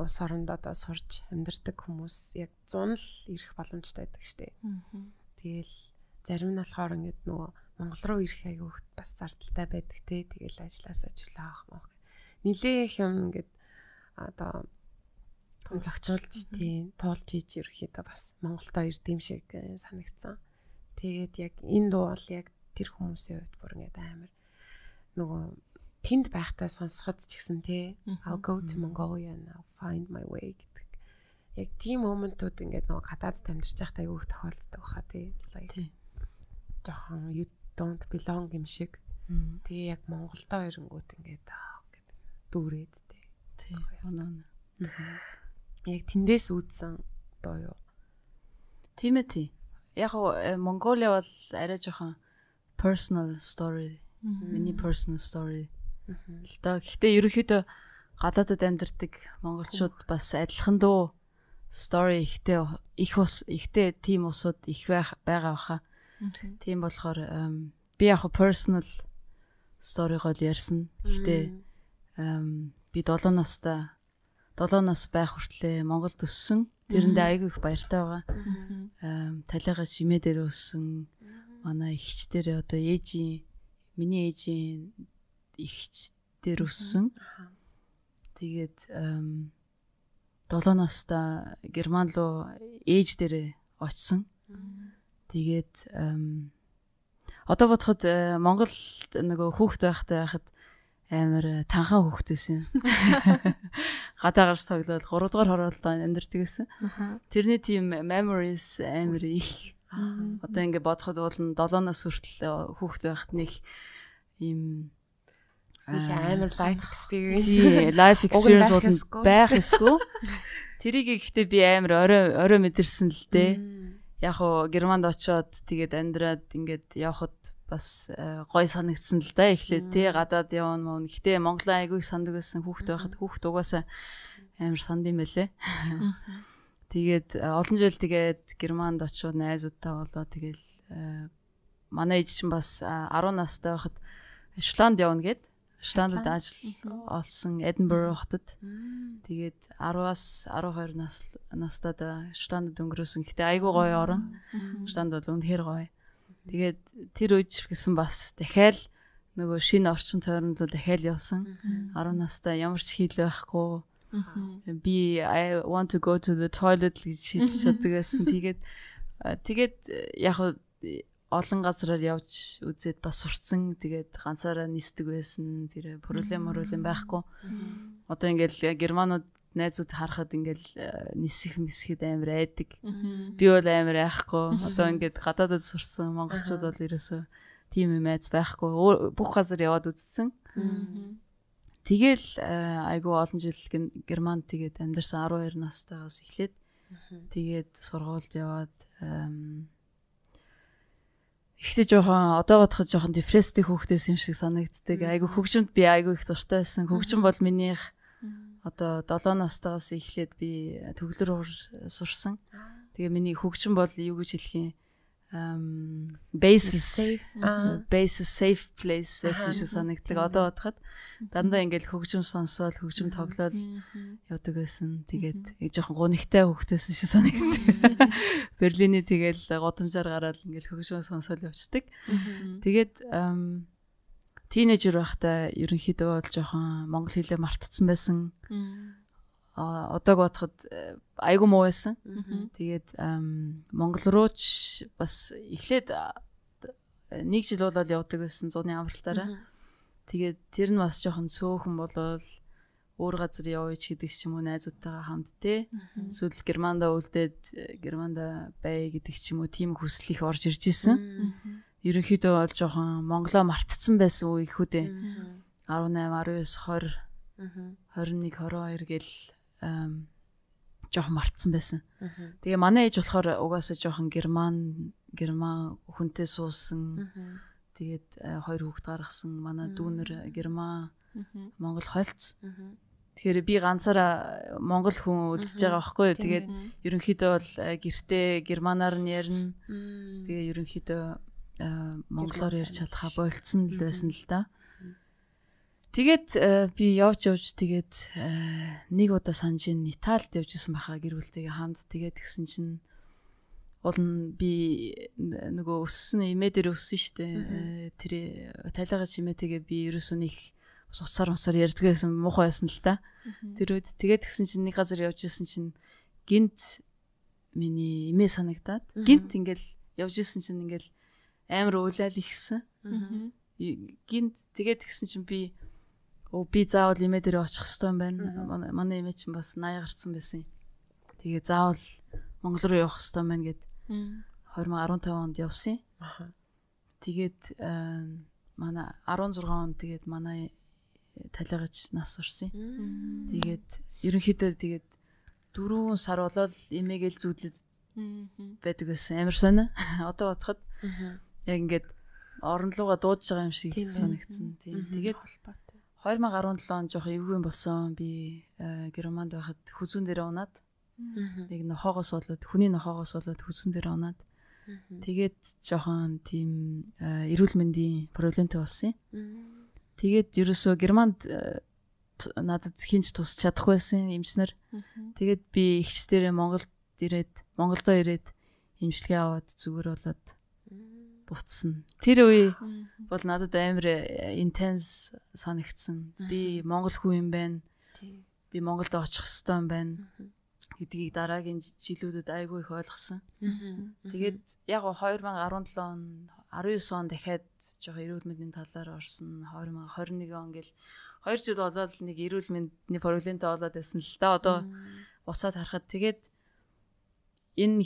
[SPEAKER 3] Улс оронд одоо сурж амьдардаг хүмүүс яг 100 л ирэх боломжтой байдаг штеп. Тэгэл зарим нь болохоор ингээд нөгөө Монгол руу ирэх айгуух бас зардалтай байдаг те. Тэгэл ажилласаа чөлөө авах мөн. Нилээх юм ингээд одоо хүн зохицуулж тийм туулж хийж ерөөхдөө бас Монголдо ирд юм шиг э, санагдсан. Тэгээд яг энэ дуу бол яг тэр хүмүүсийн хувьд бүр ингээд амар нөгөө тэнд байхдаа сонсоход ч гэсэн те I'll go to Mongolia and I'll find my way гэдэг. Яг тийм моментууд ингээд нөгөө гадаадд амьдарч байхдаа айгүйх тохиолддог баха те. Like
[SPEAKER 2] Тий.
[SPEAKER 3] жоохон you don't belong юм шиг. Тэгээ яг Монголдо ирэнгүүт ингээд гэдэг дүүрээд те.
[SPEAKER 2] Тий. Оноо.
[SPEAKER 3] Яг тэндээс үүдсэн дуу юу?
[SPEAKER 2] Тийм ээ тий. Яг гоо Монголиа бол арай жоохон personal story. Миний personal story. Л да. Гэхдээ ерөнхийдөө гадаадд амьдардаг монголчууд бас адилхан дөө story ихтэй их ус ихтэй тийм усуд их байгаа баха. Тийм болохоор би яг personal story-гоо л ярьсан. Эм, би 7 настай 7 нас байх хүртлээр Монголд өссөн. Тэрэндээ айгүй их баяртай байгаа. Талигаа чимээ дээр өссөн. Манай ихч дээр одоо ээжийн миний ээжийн ихч дээр өссөн. Тэгээд эм, 7 настай Герман руу ээж дээрээ очсон. Тэгээд одоо бодоход э, Монголд нөгөө хүүхэд байхтай байхад амар э, танхаа байсан. (laughs) Гадаа гарч тоглоод 3 дугаар хороолдоо амьдэрдэг байсан. Тэрний тийм memories амар их. Одоо ингэ бодоход бол нь 7 нас хүртэл хүүхэд байхад нэг ийм
[SPEAKER 3] Их амар life experience.
[SPEAKER 2] Тий, life experience бол байх эсгүй. Тэрийг ихтэй би амар орой орой мэдэрсэн л дээ. Яг уу Германд очоод тэгээд амьдраад ингээд явхад бас э, гой санагдсан л да эхлээд тий гадаад явна мөн. Гэтэ Монголын айгүйг сандаг байсан хүүхд байхад хүүхд угаасаа амар санд юм байлээ. Тэгээд э, олон жил тэгээд Германд очоод найзуудтай болоо тэгэл э, манай ээж чинь бас э, 10 настай байхад Шотланд явна гэд Шотландд ажил олсон Эдинбург хотод. Тэгээд 10-аас 12 нас настайд Шотландд өнгөрөөсөн. Гэтэ айгүй гоё орон. Шотланд бол үнэхээр гоё. Тэгээд тэр үеч гэсэн бас дахиад нөгөө шинэ орчин тойронд руу дахиад явсан. 10 настай ямар ч хийл байхгүй. Би I want to go to the toilet гэж шийдэж чаддаг байсан. (laughs) Тэгээд а, тэгээд э, яг э, олон газараар явж үзээд бас сурцсан. Тэгээд ганцаараа нисдэг байсан. Тэр проблем проблем байхгүй. Одоо ингээл германууд найзууд харахад ингээл э, нисэх мисхэд амар айдаг. Би бол амар айхгүй. Одоо ингээд гадаадд сурсан монголчууд бол ерөөсөө тийм юм айц байхгүй. Бүх газар яваад үзсэн. Тэгэл э, айгүй олон жил Гер- Германд тэгээд амьдарсан 12 настайгаас эхлээд тэгээд сургуульд яваад Ихтэй жоохон одоо бодоход жоохон депресстэй хүүхдээс юм шиг санагддаг. Айгу хөгжимд би айгу их дуртай байсан. Хөгжим бол минийх одоо 7 настайгаас эхлээд би төгөлөр сурсан. Тэгээ миний хөгжим бол юу гэж хэлэх юм um basis basis safe place байсан шиг санагдаг. Одоо бодоход дандаа ингээл хөгжим сонсоол хөгжим тоглоал явдаг байсан. Тэгээд жоохон гунигтай хөгтөөсөн шиг санагдаг. (laughs) Берлиний тэгэл годамжаар гараад ингээл хөгжим сонсоол явцдаг. Тэгээд тинейжер байхдаа ерөнхийдөө бол жоохон монгол хэлээ мартцсан байсан одог бодоход э, айгу муу байсан. Тэгээд Монгол руу ч бас эхлээд нэг жил болол явдаг байсан зуны амралтаараа. Тэгээд тэр нь бас жоохон цөөхөн болол өөр газар явъя ч гэдэг ч юм уу найзуудтайгаа хамт те. Эсвэл Германда үлдээд Германда бай гэдэг ч юм уу тийм хүсэл их орж ирж исэн. Ерөнхийдөө бол жоохон Монголоо мартцсан байсан үе ихүү дээ. 18, 19, 20 21 22 гэл жоохон мартсан байсан. Тэгээ манай ээж болохоор угаасаа жоохон герман герман хүнтэй суусан. Тэгээд э, хоёр хүүхд гаргасан. Манай дүүнер герман Монгол хойлц. Тэгэхээр би ганцаараа монгол хүн үлдчихэж байгаа байхгүй юу. Тэгээд ерөнхийдөө бол э, гэртээ германаар нь ярина. Тэгээ ерөнхийдөө э, монголоор ярьж чадхаа болцсон л байсан л да. Тэгээд э, би явж явж тэгээд э, нэг удаа санаж ин Италид явж исэн байхаа гэр бүлтэйгээ хамт тэгээд гисэн чинь уул нь би нөгөө өссөн имээ дээр өссөн штэ. Э, тэр талигаа чимээтэйгээ би ерөөсөө нэг уцаар уцаар ярьдаг байсан муухай байсан л та. Тэр үед тэгээд гисэн чинь нэг газар явж исэн чинь гинт миний имээ санагдаад гинт ингээл явж исэн чинь ингээл амар уйлал ихсэн. Гинт тэгээд гисэн чинь би Өө би заавал имээ дээр очих хэрэгтэй юм байна. Манай имээ чинь бас 80 гарцсан байсан. Тэгээ заавал Монгол руу явах хэрэгтэй байна гэд 2015 онд явсан. Тэгээд манай 16 онд тэгээд манай талигаж нас урсан. Тэгээд ерөнхийдөө тэгээд дөрвөн сар болол имээгэл зүудлээд байдаг байсан. Амар сонио. (laughs) Одоо бодоход яг ингээд орон руугаа дуудаж байгаа юм шиг санагдсан. Тийм. Тэгээд 2017 он жоох эвгүй болсон. Би э, Германд байхад хүзүүн дээр унаад нэг нохоогоос болоод хүний нохоогоос болоод хүзүүн дээр унаад тэгээд жоохон тийм э, эрүүл мэндийн проблемтэй болсон юм. Тэгээд ерөөсөө Германд э, надад хинж тусч чадахгүй байсан эмчнэр. Тэгээд би ихчдэрээ Монголд ирээд Монголдоо ирээд эмчилгээ аваад зүгээр болоод буцсан. Тэр үе бол надад амар интенс санагдсан. Би монгол хүн юм байна. Би Монголд очих хэрэгтэй юм байна гэдгийг дараагийн жилүүдэд айгүй их ойлгосон. Тэгээд яг 2017 он 19 он дахиад жоохон эрүүл мэндийн талаар орсон. 2021 он гэл 2 жил болоод нэг эрүүл мэндийн проблемтэй болоод байсан л да. Одоо буцаад харахад тэгээд энэ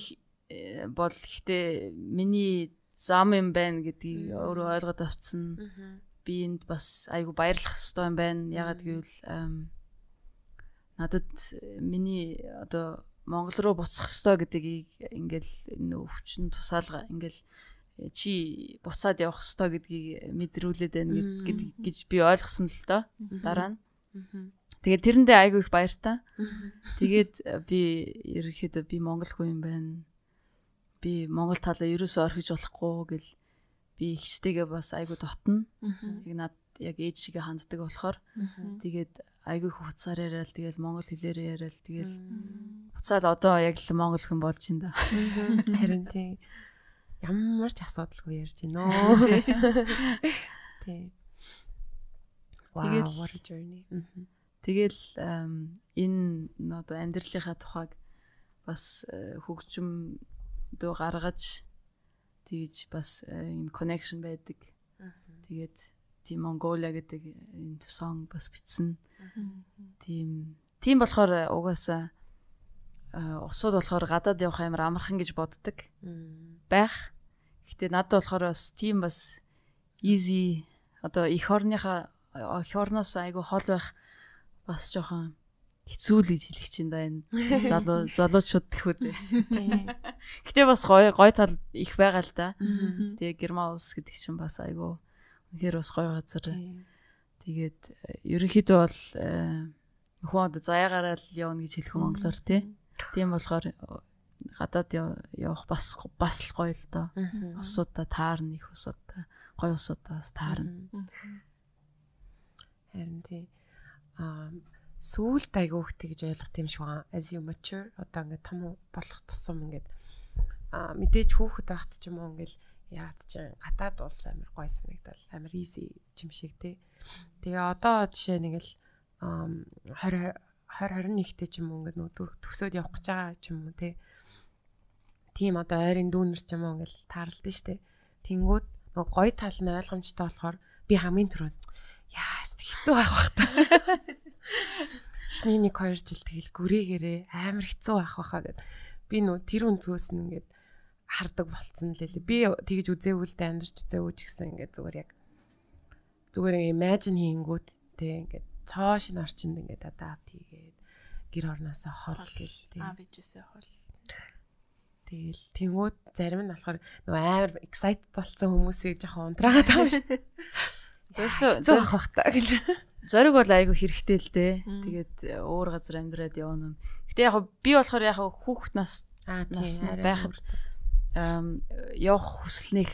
[SPEAKER 2] э, бол ихтэй миний зам юм байна гэдгийг өөрөө ойлгоод авцсан. Би энд бас айгу баярлах хэрэгтэй юм байна. Ягаад гэвэл надад миний одоо Монгол руу буцах хэрэгтэй гэдгийг ингээл энэ өвчин тусаалга ингээл чи буцаад явах хэрэгтэй гэдгийг мэдрүүлээд байна гэдэг гэж би ойлгосон л доо дараа нь. Тэгээд тэрэндээ айгүй их баяртай. Тэгээд би ерөөхдөө би монгол хүн юм байна би Монгол талаа ерөөсөө орхиж болохгүй гэл би ихчтэйгээ бас айгу дотно. Яг над яг ээж шигээ ханддаг болохоор тэгээд айгүй хуцаар яриад тэгэл монгол хэлээр яриад тэгэл буцаад одоо яг л монгол хүн болж ин да.
[SPEAKER 3] Харин тийм ямар ч асуудалгүй ярьж байна оо. Тийм. Wow, what a journey.
[SPEAKER 2] Тэгэл энэ одоо амьдралынхаа тухайг бас э, хөгжим дөө гаргаж тэгж бас юм connection байдаг. Тэгээд тийм Mongolia гэдэг юм сон бас бичсэн. Тийм тийм болохоор угаасаа усууд болохоор гадаад явах амар амархан гэж боддог байх. Гэтэ надад болохоор бас тийм бас easy одоо эх орныхаа эх орноос айгу хол байх бас жоохон хэцүү л гэж хэлэх чинь да энэ залуу (laughs) залуучууд гэхүү дээ.
[SPEAKER 3] Тийм.
[SPEAKER 2] Гэтэ бас гоё гоё тал их байгаа л да. Тэгээ Герман улс гэдэг чинь бас айгүй үнэхээр бас гоё газар.
[SPEAKER 3] Тийм.
[SPEAKER 2] Тэгээд э, ерөнхийдөө бол э, хүн одоо заяагаараа л явна гэж хэлэх юм монголоор тий. Тийм болохоор э, гадаад яв- явах бас бас л гоё л доо. Усуудаа таарна их усуудаа гоё усуудаа бас таарна.
[SPEAKER 3] Харин тий. Аа сүүлд айгуухтэй гэж ойлгох юм шиг байна. As you mature одоо ингээд том болох тусам ингээд аа мэдээж хүүхэд байхад ч юм уу ингээд яад чи гадаад улс амар гой санагдал амар easy юм шиг тий. Тэгээ одоо жишээ нэг л ам 20 2021-т ч юм уу ингээд нөгөө төгсөөд явах гэж байгаа ч юм уу тий. Тийм одоо ойрын дүүнер ч юм уу ингээд таарлаа штэ. Тэнгүүд нөгөө гой тал нь ойлгомжтой болохоор би хамгийн түрүүнд яас хэцүү байх бах та. (laughs) Эхний нэг 2 жил тэгэл гүрээгээрээ амар хэцүү байх баха гэд. Би нөө тэр үнцгөөс нь ингээд хардаг болцсон лээ. Би тэгж үзээгүй л дээ амьдарч үзээгүй ч гэсэн ингээд зүгээр яг зүгээр imagine хийнгүүт тэг ингээд цоо шин орчинд ингээд adapt хийгээд гэр орноосоо хол гэл тэг.
[SPEAKER 4] Аав ээжээсээ хол.
[SPEAKER 3] Тэгэл тэнгууд зарим нь болохоор нөө амар excited болсон хүмүүсийг жоохон унтраагаад байгаа шүү.
[SPEAKER 2] Зориг
[SPEAKER 3] Зөө ах бах та гэл.
[SPEAKER 2] Зориг бол айгүй хэрэгтэй л дээ. Тэгээд э, өөр газар амьдраад явна. Гэтэ яг би болохоор яг хүүхэд нас байхад явах хүслэх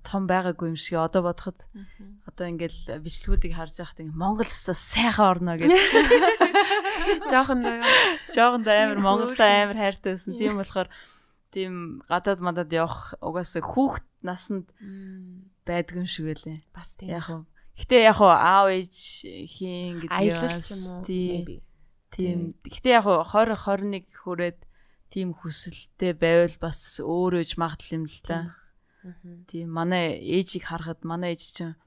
[SPEAKER 2] том байгаагүй юм шиг одоо бодоход одоо ингээл бичлэгүүдийг харж байхад ингээ Монгол цэсээ сайхан орно гэж (laughs)
[SPEAKER 3] жоохон даа.
[SPEAKER 2] жоохондоо амар Монголд амар хайртай байсан. Тийм болохоор тийм гадаад мадад явах угаасаа хүүхэд насанд байдгүй юм шиг байлээ.
[SPEAKER 3] бас тийм.
[SPEAKER 2] Яг Гэтэ яг хөө аав ээж хийн гэдэг
[SPEAKER 3] юм
[SPEAKER 2] тийм. Гэтэ яг хөө 20 21 хүрээд тийм хүсэлтэй байвал бас өөрөөж магадлал юм л да. Тийм манай ээжийг харахад манай ээж чинь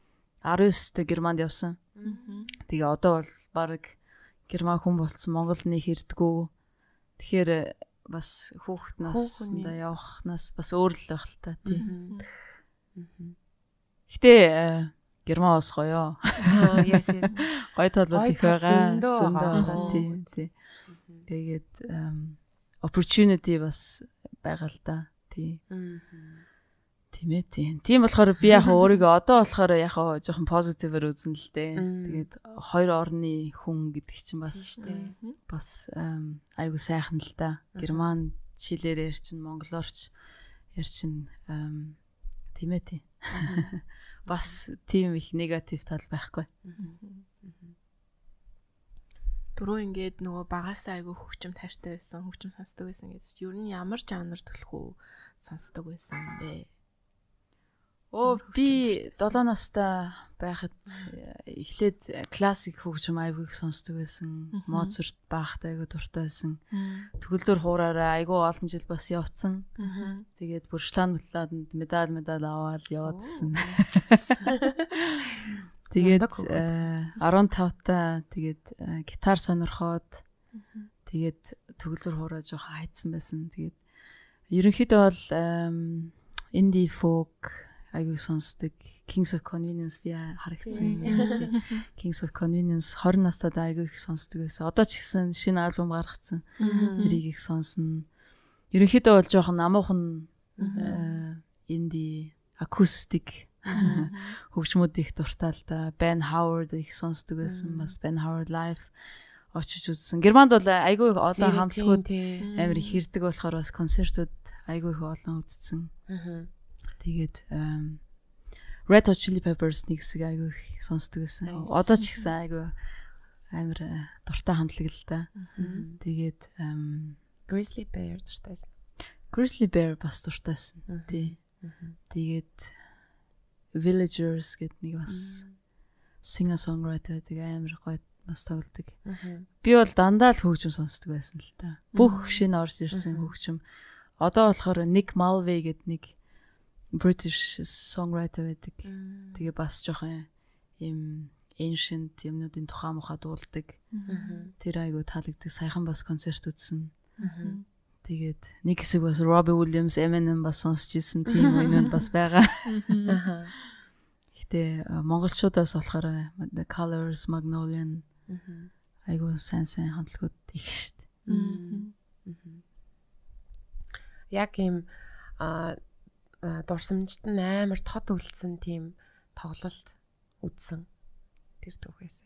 [SPEAKER 2] 19-т Германд явсан. Тэгээ одоо бол баг герман хүн болсон Монголд нэг хэрдгүү. Тэгэхээр бас хүүхэд наснда явахнаас бас өөр л байх л та тийм. Гэтэ э, герман бас гоё.
[SPEAKER 3] Yes yes. (laughs)
[SPEAKER 2] Гоё талууд их байгаа.
[SPEAKER 3] зөндөө байгаа.
[SPEAKER 2] Тийм тийм. Тэгээд opportunity бас байгаа л да. Тийм. Тийм ээ тийм. Тийм болохоор би яг (laughs) өөрийгөө одоо болохоор яг жоохон позитивээр үзнэ л дээ. Тэгээд хоёр орны хүн гэдэг чинь бас
[SPEAKER 3] Тийм шүү дээ.
[SPEAKER 2] бас айгу сайхан л да. Герман шилээр ярьчин, монголоорч ярьчин тийм ээ тийм. (laughs) Бас тийм их негатив тал байхгүй.
[SPEAKER 4] Дөрөв ингээд нөгөө багасаа айгүй хөвчм таартай байсан, хөвчм сонсдог байсан гэж. Юу нь ямар жанр төлхөө сонсдог байсан бэ?
[SPEAKER 2] Оо би
[SPEAKER 4] хөгжим
[SPEAKER 2] 7 настай байхад э, эхлээд классик хөгжим айгүй их сонсдог байсан. Моцарт Бахт айгүй дуртай байсан. Төгөлдөр хуураараа айгүй олон жил бас явцсан. Тэгээд бүршлан мэллаад медаль медаль аваад яваад гисэн. (laughs) Тэгээд
[SPEAKER 3] Мундаг хөгөөд.
[SPEAKER 2] э, 15 та тэгээд э, гитар сонирхоод тэгээд төгөлдөр хуураа жоохон хайцсан байсан. Тэгээд ерөнхийдөө бол эм, indie айгүй сонсдог. Kings of Convenience би харагдсан. Kings of Convenience 20 настайд айгүй их сонсдог байсан. Одоо ч гэсэн шинэ альбом гаргацсан. Тэрийг их сонсно. Ерөнхийдөө бол жоохон намуухан э, indie acoustic хөгжмүүд их дуртай л да. Ben Howard их сонсдог байсан. Бас Ben Howard live очиж үзсэн. Германд бол айгүй их олон хамтлагууд амар их хэрдэг болохоор бас концертууд айгүй их олон үзсэн. Тэгээд Red Hot Chili Peppers нэг хэсэг айгүй сонсдог байсан. Одоо ч гэсэн айгүй амар э, дуртай хамтлаг л да. Тэгээд
[SPEAKER 3] Grizzly Bear дуртайсан.
[SPEAKER 2] Grizzly Bear бас дуртайсан. Тий. Тэгээд Villagers гэдэг нэг бас singer songwriter гэдэг амар гоё бас тоглодог. Би бол дандаа л хөгжим сонсдог байсан л та. Бүх шинэ орж ирсэн хөгжим. Одоо болохоор Nick Mulvey гэдэг нэг British songwriter байдаг. Тэгээ бас жоохон юм ancient юмнуудын тухай муха дуулдаг. Тэр айгу таалагддаг. Саяхан бас концерт үзсэн. Тэгээд нэг хэсэг бас Robbie Williams, Eminem бас сонсч ирсэн тийм үеуд бас байгаа. Гэтэ монголчуудаас болохоор The Colors, Magnolian айгуу сайн сайн хамтлагууд их дээ.
[SPEAKER 3] Яг а а, дурсамжт нь амар тод үлдсэн тийм тоглолт үзсэн тэр түүхээс.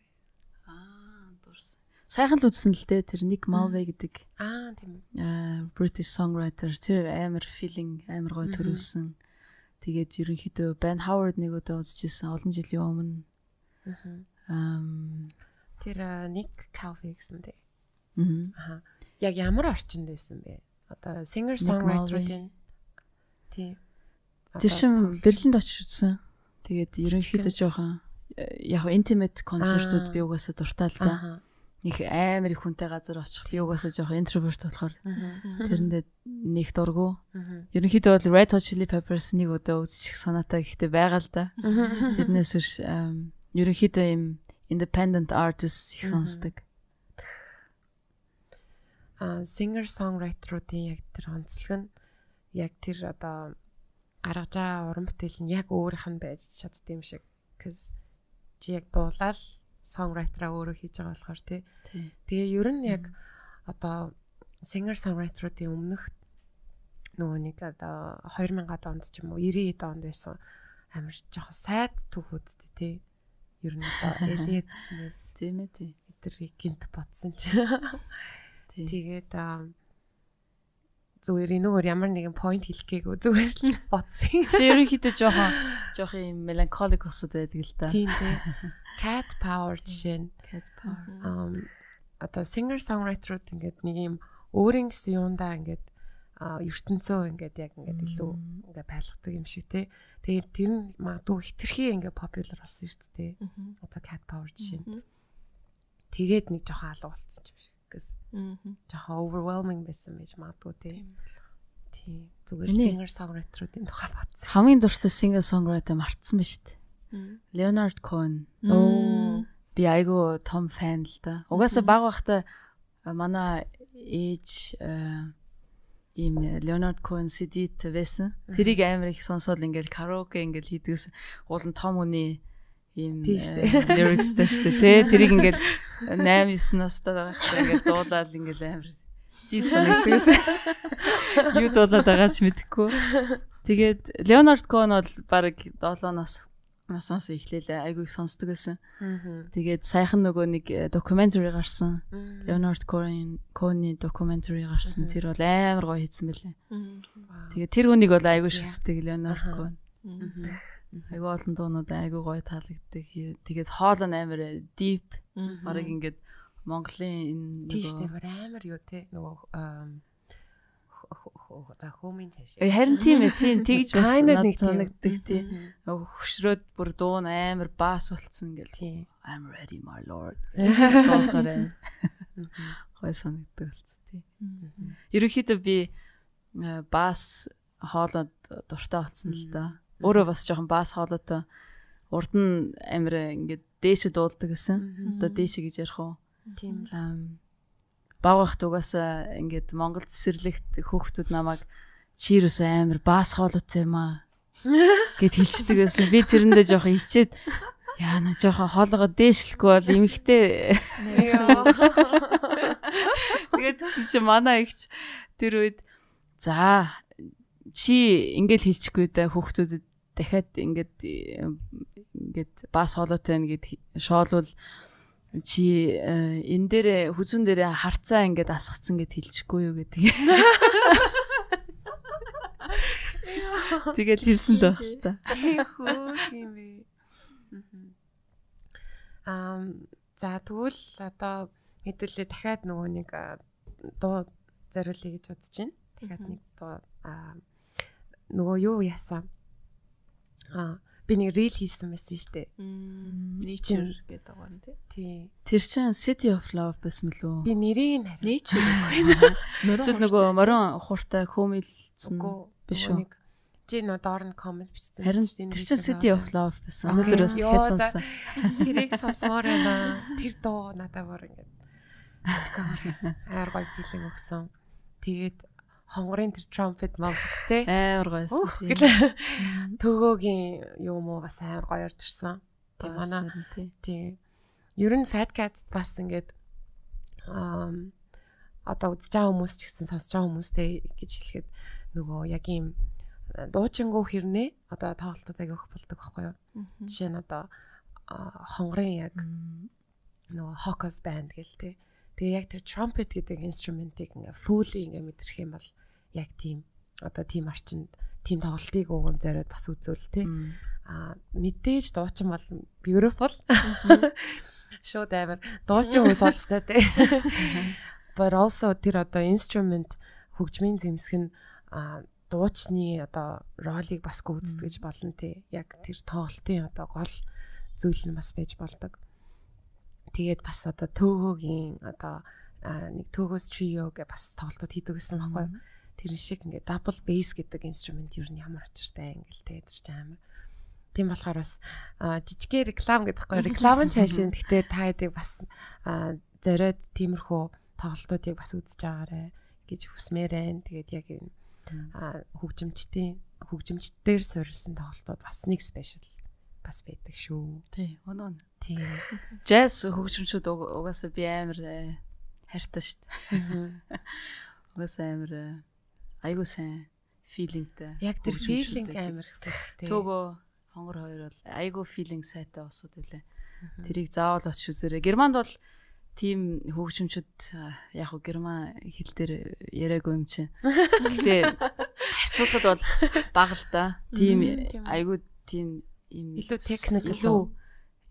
[SPEAKER 2] Аа дурс. Сайхан л үзсэн л дээ тэр Ник Malve гэдэг
[SPEAKER 3] Аа тийм үү.
[SPEAKER 2] аа, British songwriter тэр амар feeling амар гоё төрүүлсэн. Тэгээд ерөнхийдөө Ben Howard нэг удаа үзчихсэн олон жилийн өмнө. Ам
[SPEAKER 3] Тэр Ник Calvi гэсэн
[SPEAKER 2] мгм.
[SPEAKER 3] Аа. Яг ямар орчинд байсан бэ? Одоо singer
[SPEAKER 2] Nick
[SPEAKER 3] songwriter-ийн тий.
[SPEAKER 2] Тэр шин Берлинд очиж үзсэн. Тэгээд ерөнхийдөө жоохон э, яг intimate концертууд би угаасаа дуртай л да.
[SPEAKER 3] Аа.
[SPEAKER 2] Их амар их хүнтэй газар очих. Би угаасаа жоохон introvert болохоор тэрэндээ нэг дургу. Ерөнхийдөө бол Red Hot Chili Peppers нэг удаа үзчих санаатай ихтэй байгаа л да. Тэрнээс ам, ерөнхийдөө им independent artist их сонсдог.
[SPEAKER 3] а singer songwriter-уудын яг тэр онцлог нь яг тэр одоо гаргаж байгаа уран бүтээл нь яг өөрийнх нь байж чаддсан юм шиг. Cuz чи яг дуулаад songwriter-а өөрөө хийж байгаа болохоор тий. Тэгээ ер нь яг одоо singer songwriter-уудын өмнөх нөгөө нэг одоо 2000-ад онд ч юм уу 90-ад онд байсан амар жоохон сайд түүхүүдтэй тий. Ер нь одоо (laughs) Elliot Smith
[SPEAKER 2] Тийм ээ тий.
[SPEAKER 3] эдэрийг гинт ботсон чи. Тэгээд зүгээр энэгээр ямар нэгэн point хэлэх гээгүй зүгээр л бодсон.
[SPEAKER 2] Тэгээ ерөнхийдөө жоохон жоохон юм melancholic усуд байдаг л да.
[SPEAKER 3] Тийм тий. Cat power жишээ нь
[SPEAKER 2] Cat power.
[SPEAKER 3] аа, одоо singer songwriter-ууд ингээд нэг юм өөрийн гэсэн юундаа ингээд ертөнцөө ингээд яг ингээд илүү ингээд байлгадаг юм шиг тий. Тэгээд тэр нь магадгүй хитрхи ингээд popular болсон шүү дээ. Одоо cat power жишээ нь. Тэгээд нэг жоохон алга болсон юм шиг. Гэс жоохон overwhelming байсан байж магадгүй тий. Тийм. Зүгээр singer songwriter-уудын тухай бодсон.
[SPEAKER 2] Хамгийн дуртай singer songwriter марцсан ба шүү дээ. Leonard Cohen.
[SPEAKER 3] Оо.
[SPEAKER 2] Би айгу том фан л да. Угаасаа баг байхдаа а, манай ээж э, ийм Leonard Cohen CD-т байсан. Тэрийг амар их сонсоод ингээл караоке ингээл хийдгээс уул нь том хүний ийм
[SPEAKER 3] шүү
[SPEAKER 2] э, lyrics та шүү дээ. Тэ тэрийг ингээл 8 9 настай байхдаа ингээл дуулаад ингээл амар дип санагддагс. Юу дуулаад байгаа ч мэдэхгүй. Тэгээд Leonard Cohen бол баг 7 нас насаас эхлээлээ айгүй сонсдог байсан. Тэгээд сайхан нөгөө нэг докюментари гарсан. Leonard Cohen Cohen-ийн докюментари гарсан. Тэр бол амар гоё хийсэн байлээ. Тэгээд тэр хүнийг бол айгүй Leonard
[SPEAKER 3] Аха.
[SPEAKER 2] Cohen. Айгүй олон дуунууд айгүй гоё таалагддаг. Тэгээд хоол нь амар deep барыг ингээд Монголын энэ
[SPEAKER 3] Тийштэй бүр амар юу те нөгөө за хөөмийн чаш.
[SPEAKER 2] Э, харин тийм ээ тийм тэгж бас
[SPEAKER 3] нэг
[SPEAKER 2] санагддаг тийм. Хөшрөөд бүр дуун амар баас болцсон гэл.
[SPEAKER 3] Тийм.
[SPEAKER 2] I'm ready my lord. (laughs) Доохоор амар гоё санагддаг болц тийм. Ерөнхийдөө би э, бас хоолоод дуртай болсон л да. Өөрөө бас жоохон бас хоолойтой урд нь амир ингээд дээшээ дуулдаг гэсэн. Одоо дээшээ гэж ярих уу?
[SPEAKER 3] Тийм.
[SPEAKER 2] Ам, баг бахт угаасаа ингээд Монгол цэцэрлэгт хүүхдүүд намайг чирус амир бас хоолойтой юм аа (laughs) гэд хэлчихдэг байсан. Би тэрэндээ жоохон хичээд яа на жоохон хоолгоо дээшлэхгүй бол эмхтэй (laughs) Тэгээд чи манай ихч тэр үед за чи ингээл хэлчихгүй да хүүхдүүдэд дахиад ингээд ингээд бас хоолойтой байна гэд шоолвол чи э, энэ дээр хүзүүн дээр харцаа ингээд асгацсан гэд хэлчихгүй юу гэдэг. Тэгэл хэлсэн л байна та.
[SPEAKER 3] Хөөх юм бэ. Ам за тэгвэл одоо хэдүүлээ дахиад нөгөө нэг дуу зориулъя гэж бодож байна. Дахиад нэг дуу а нөгөө юу яасан? А би нэг рил хийсэн байсан шүү дээ.
[SPEAKER 4] Nature гэдэг байгаа юм тий.
[SPEAKER 2] Тэр чин City of Love байсан мөлөө?
[SPEAKER 3] Би нэрийг нь
[SPEAKER 4] Nature (laughs) гэсэн.
[SPEAKER 2] Эсвэл нөгөө морин хуртай хөмөлцсөн.
[SPEAKER 3] Үгүй
[SPEAKER 2] биш үү?
[SPEAKER 3] чи нөө доор нь комент бичсэн.
[SPEAKER 2] Харин
[SPEAKER 3] байсан шүү дээ,
[SPEAKER 2] тэр чин
[SPEAKER 3] нь
[SPEAKER 2] City of. Love байсан. Өнөөдөр бас дахиад сонссон. (laughs)
[SPEAKER 3] Тэрийг сонсомоор байна. Тэр дуу надад бүр тэгэхээр (laughs) амар гоё филинг өгсөн. Тэгээд хонгорын тэр trumpet moment те.
[SPEAKER 2] Амар гоёсэн тийм.
[SPEAKER 3] төгөөгийн юу муу бас амар гоё орж ирсэн. Тийм манай
[SPEAKER 2] тийм.
[SPEAKER 3] Ер нь Fat Cat бас ингээд аа одоо үзэж байгаа хүмүүс ч гэсэн сонсож байгаа хүмүүстэй гэж хэлэхэд нөгөө яг ийм дуучингуу хэрнээ одоо тоглолтууд агиох болдог байхгүй юу. Жишээ нь одоо хонгорын яг нөгөө Hawkers band гэл те. Тэгээ яг тэр trumpet гэдэг инструментийг ингээ fully ингээ мэдрэх юм бол яг тийм одоо тийм орчинд тийм тоглолтыг өгөн зориод бас үзүүл те. А мэдээж дуучин бол beautiful. (laughs) Шууд амар дуучин хүмүүс олсоо те. (laughs) But also тэр одоо instrument хөгжмийн зэмсэг нь дуучны одоо ролыг бас гүйцэтгэж болно те. Яг тэр тоглолтын одоо гол зүйл нь бас байж болдог. Тэгээд бас одоо төөгөөгийн одоо нэг төөгөөс trio гэ бас тоглолтууд хийдэг гэсэн байхгүй юу? Тэр шиг ингээд double bass гэдэг инструмент юу нь ямар очиртай ингээл тэр чинь амар. Тийм болохоор бас жижигхэн реклам гэдэг байхгүй реклам нь (laughs) цаашин гэхдээ та хэдийг бас зориод тиймэрхүү тоглолтуудыг бас үзэж байгаарэ гэж хүсмээр байна. Тэгээд яг энэ хөгжимчдийн хөгжимчдээр суурилсан тоглолтууд бас нэг спешиал бас байдаг шүү.
[SPEAKER 2] Тий, өнөө.
[SPEAKER 3] Тийм.
[SPEAKER 2] Jazz хөгжимчүүд угаасаа би амар э, хайртай шүү дээ. Угаасаа амар э, айгуу сайн филингтэй.
[SPEAKER 3] Яг тэр филинг амар тий.
[SPEAKER 2] Төгөө хонгор хоёр бол айгуу филинг сайтай усуд үлээ. Тэрийг заавал очиж үзээрэй. Германд бол тийм хөгжимчд яг хөө герман хэл дээр яриаггүй юм чинь. Гэтэ харьцуулахад бол бага л да. Тийм айгуу тийм юм
[SPEAKER 3] илүү техник
[SPEAKER 2] илүү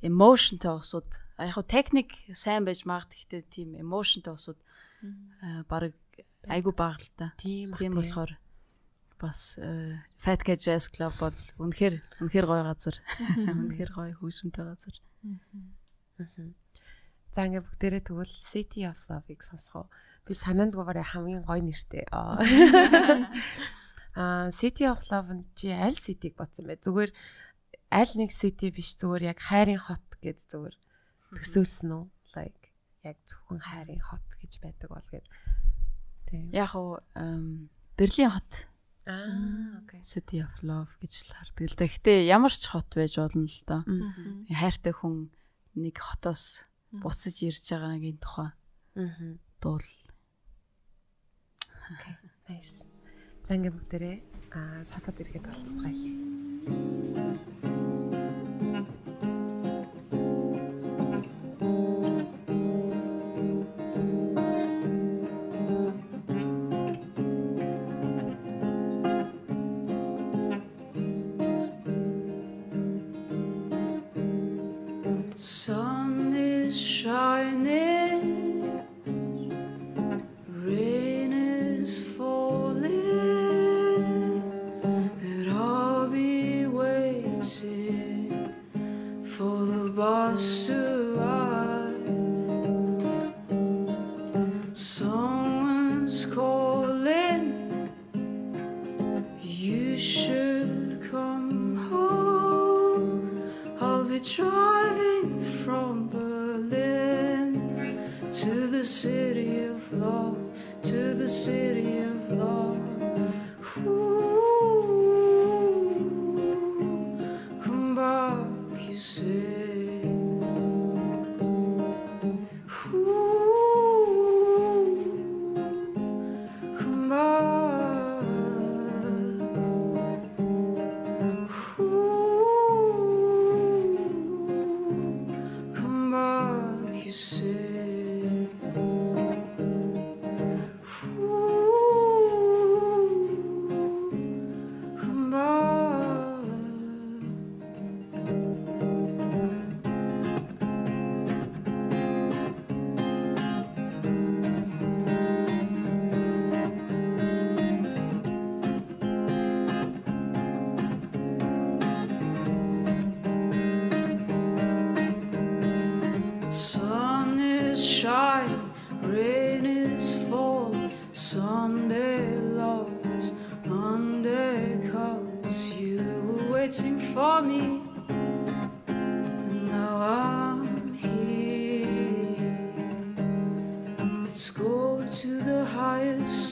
[SPEAKER 2] emotionтэй усуд. Яг хөө техник сайн байж магад гэхдээ тийм emotionтэй усуд баг айгуу бага л да.
[SPEAKER 3] Тийм
[SPEAKER 2] болохоор бас Fat Cat Jazz Club бол үнэхээр үнэхээр гоё газар. (laughs) Үнэхээр гоё хөгжмөнтэй газар.
[SPEAKER 3] За ингээ бүгдээрээ тэгвэл City of Love-ыг сонсгоо. Би санаанд гуйгаар хамгийн гоё нэртэй. Аа (laughs) City of Love нь чи аль city-г бодсон бэ? Зүгээр аль нэг city биш зүгээр яг хайрын хот гэж зүгээр төсөөлсөн үү? Like яг зөвхөн хайрын хот гэж байдаг бол гээд. Тийм.
[SPEAKER 2] Яг уу Берлин хот
[SPEAKER 3] Аа, окей.
[SPEAKER 2] City of Love гэж л хардаг л да. Гэтэ ямар ч хот байж болно л да. Хайртай хүн нэг хотоос буцаж ирж байгаагийн тухай
[SPEAKER 3] Аа.
[SPEAKER 2] дуул.
[SPEAKER 3] Окей. Nice. За ингээ бүгдээрээ аа сасаад ирэхэд болцгоё.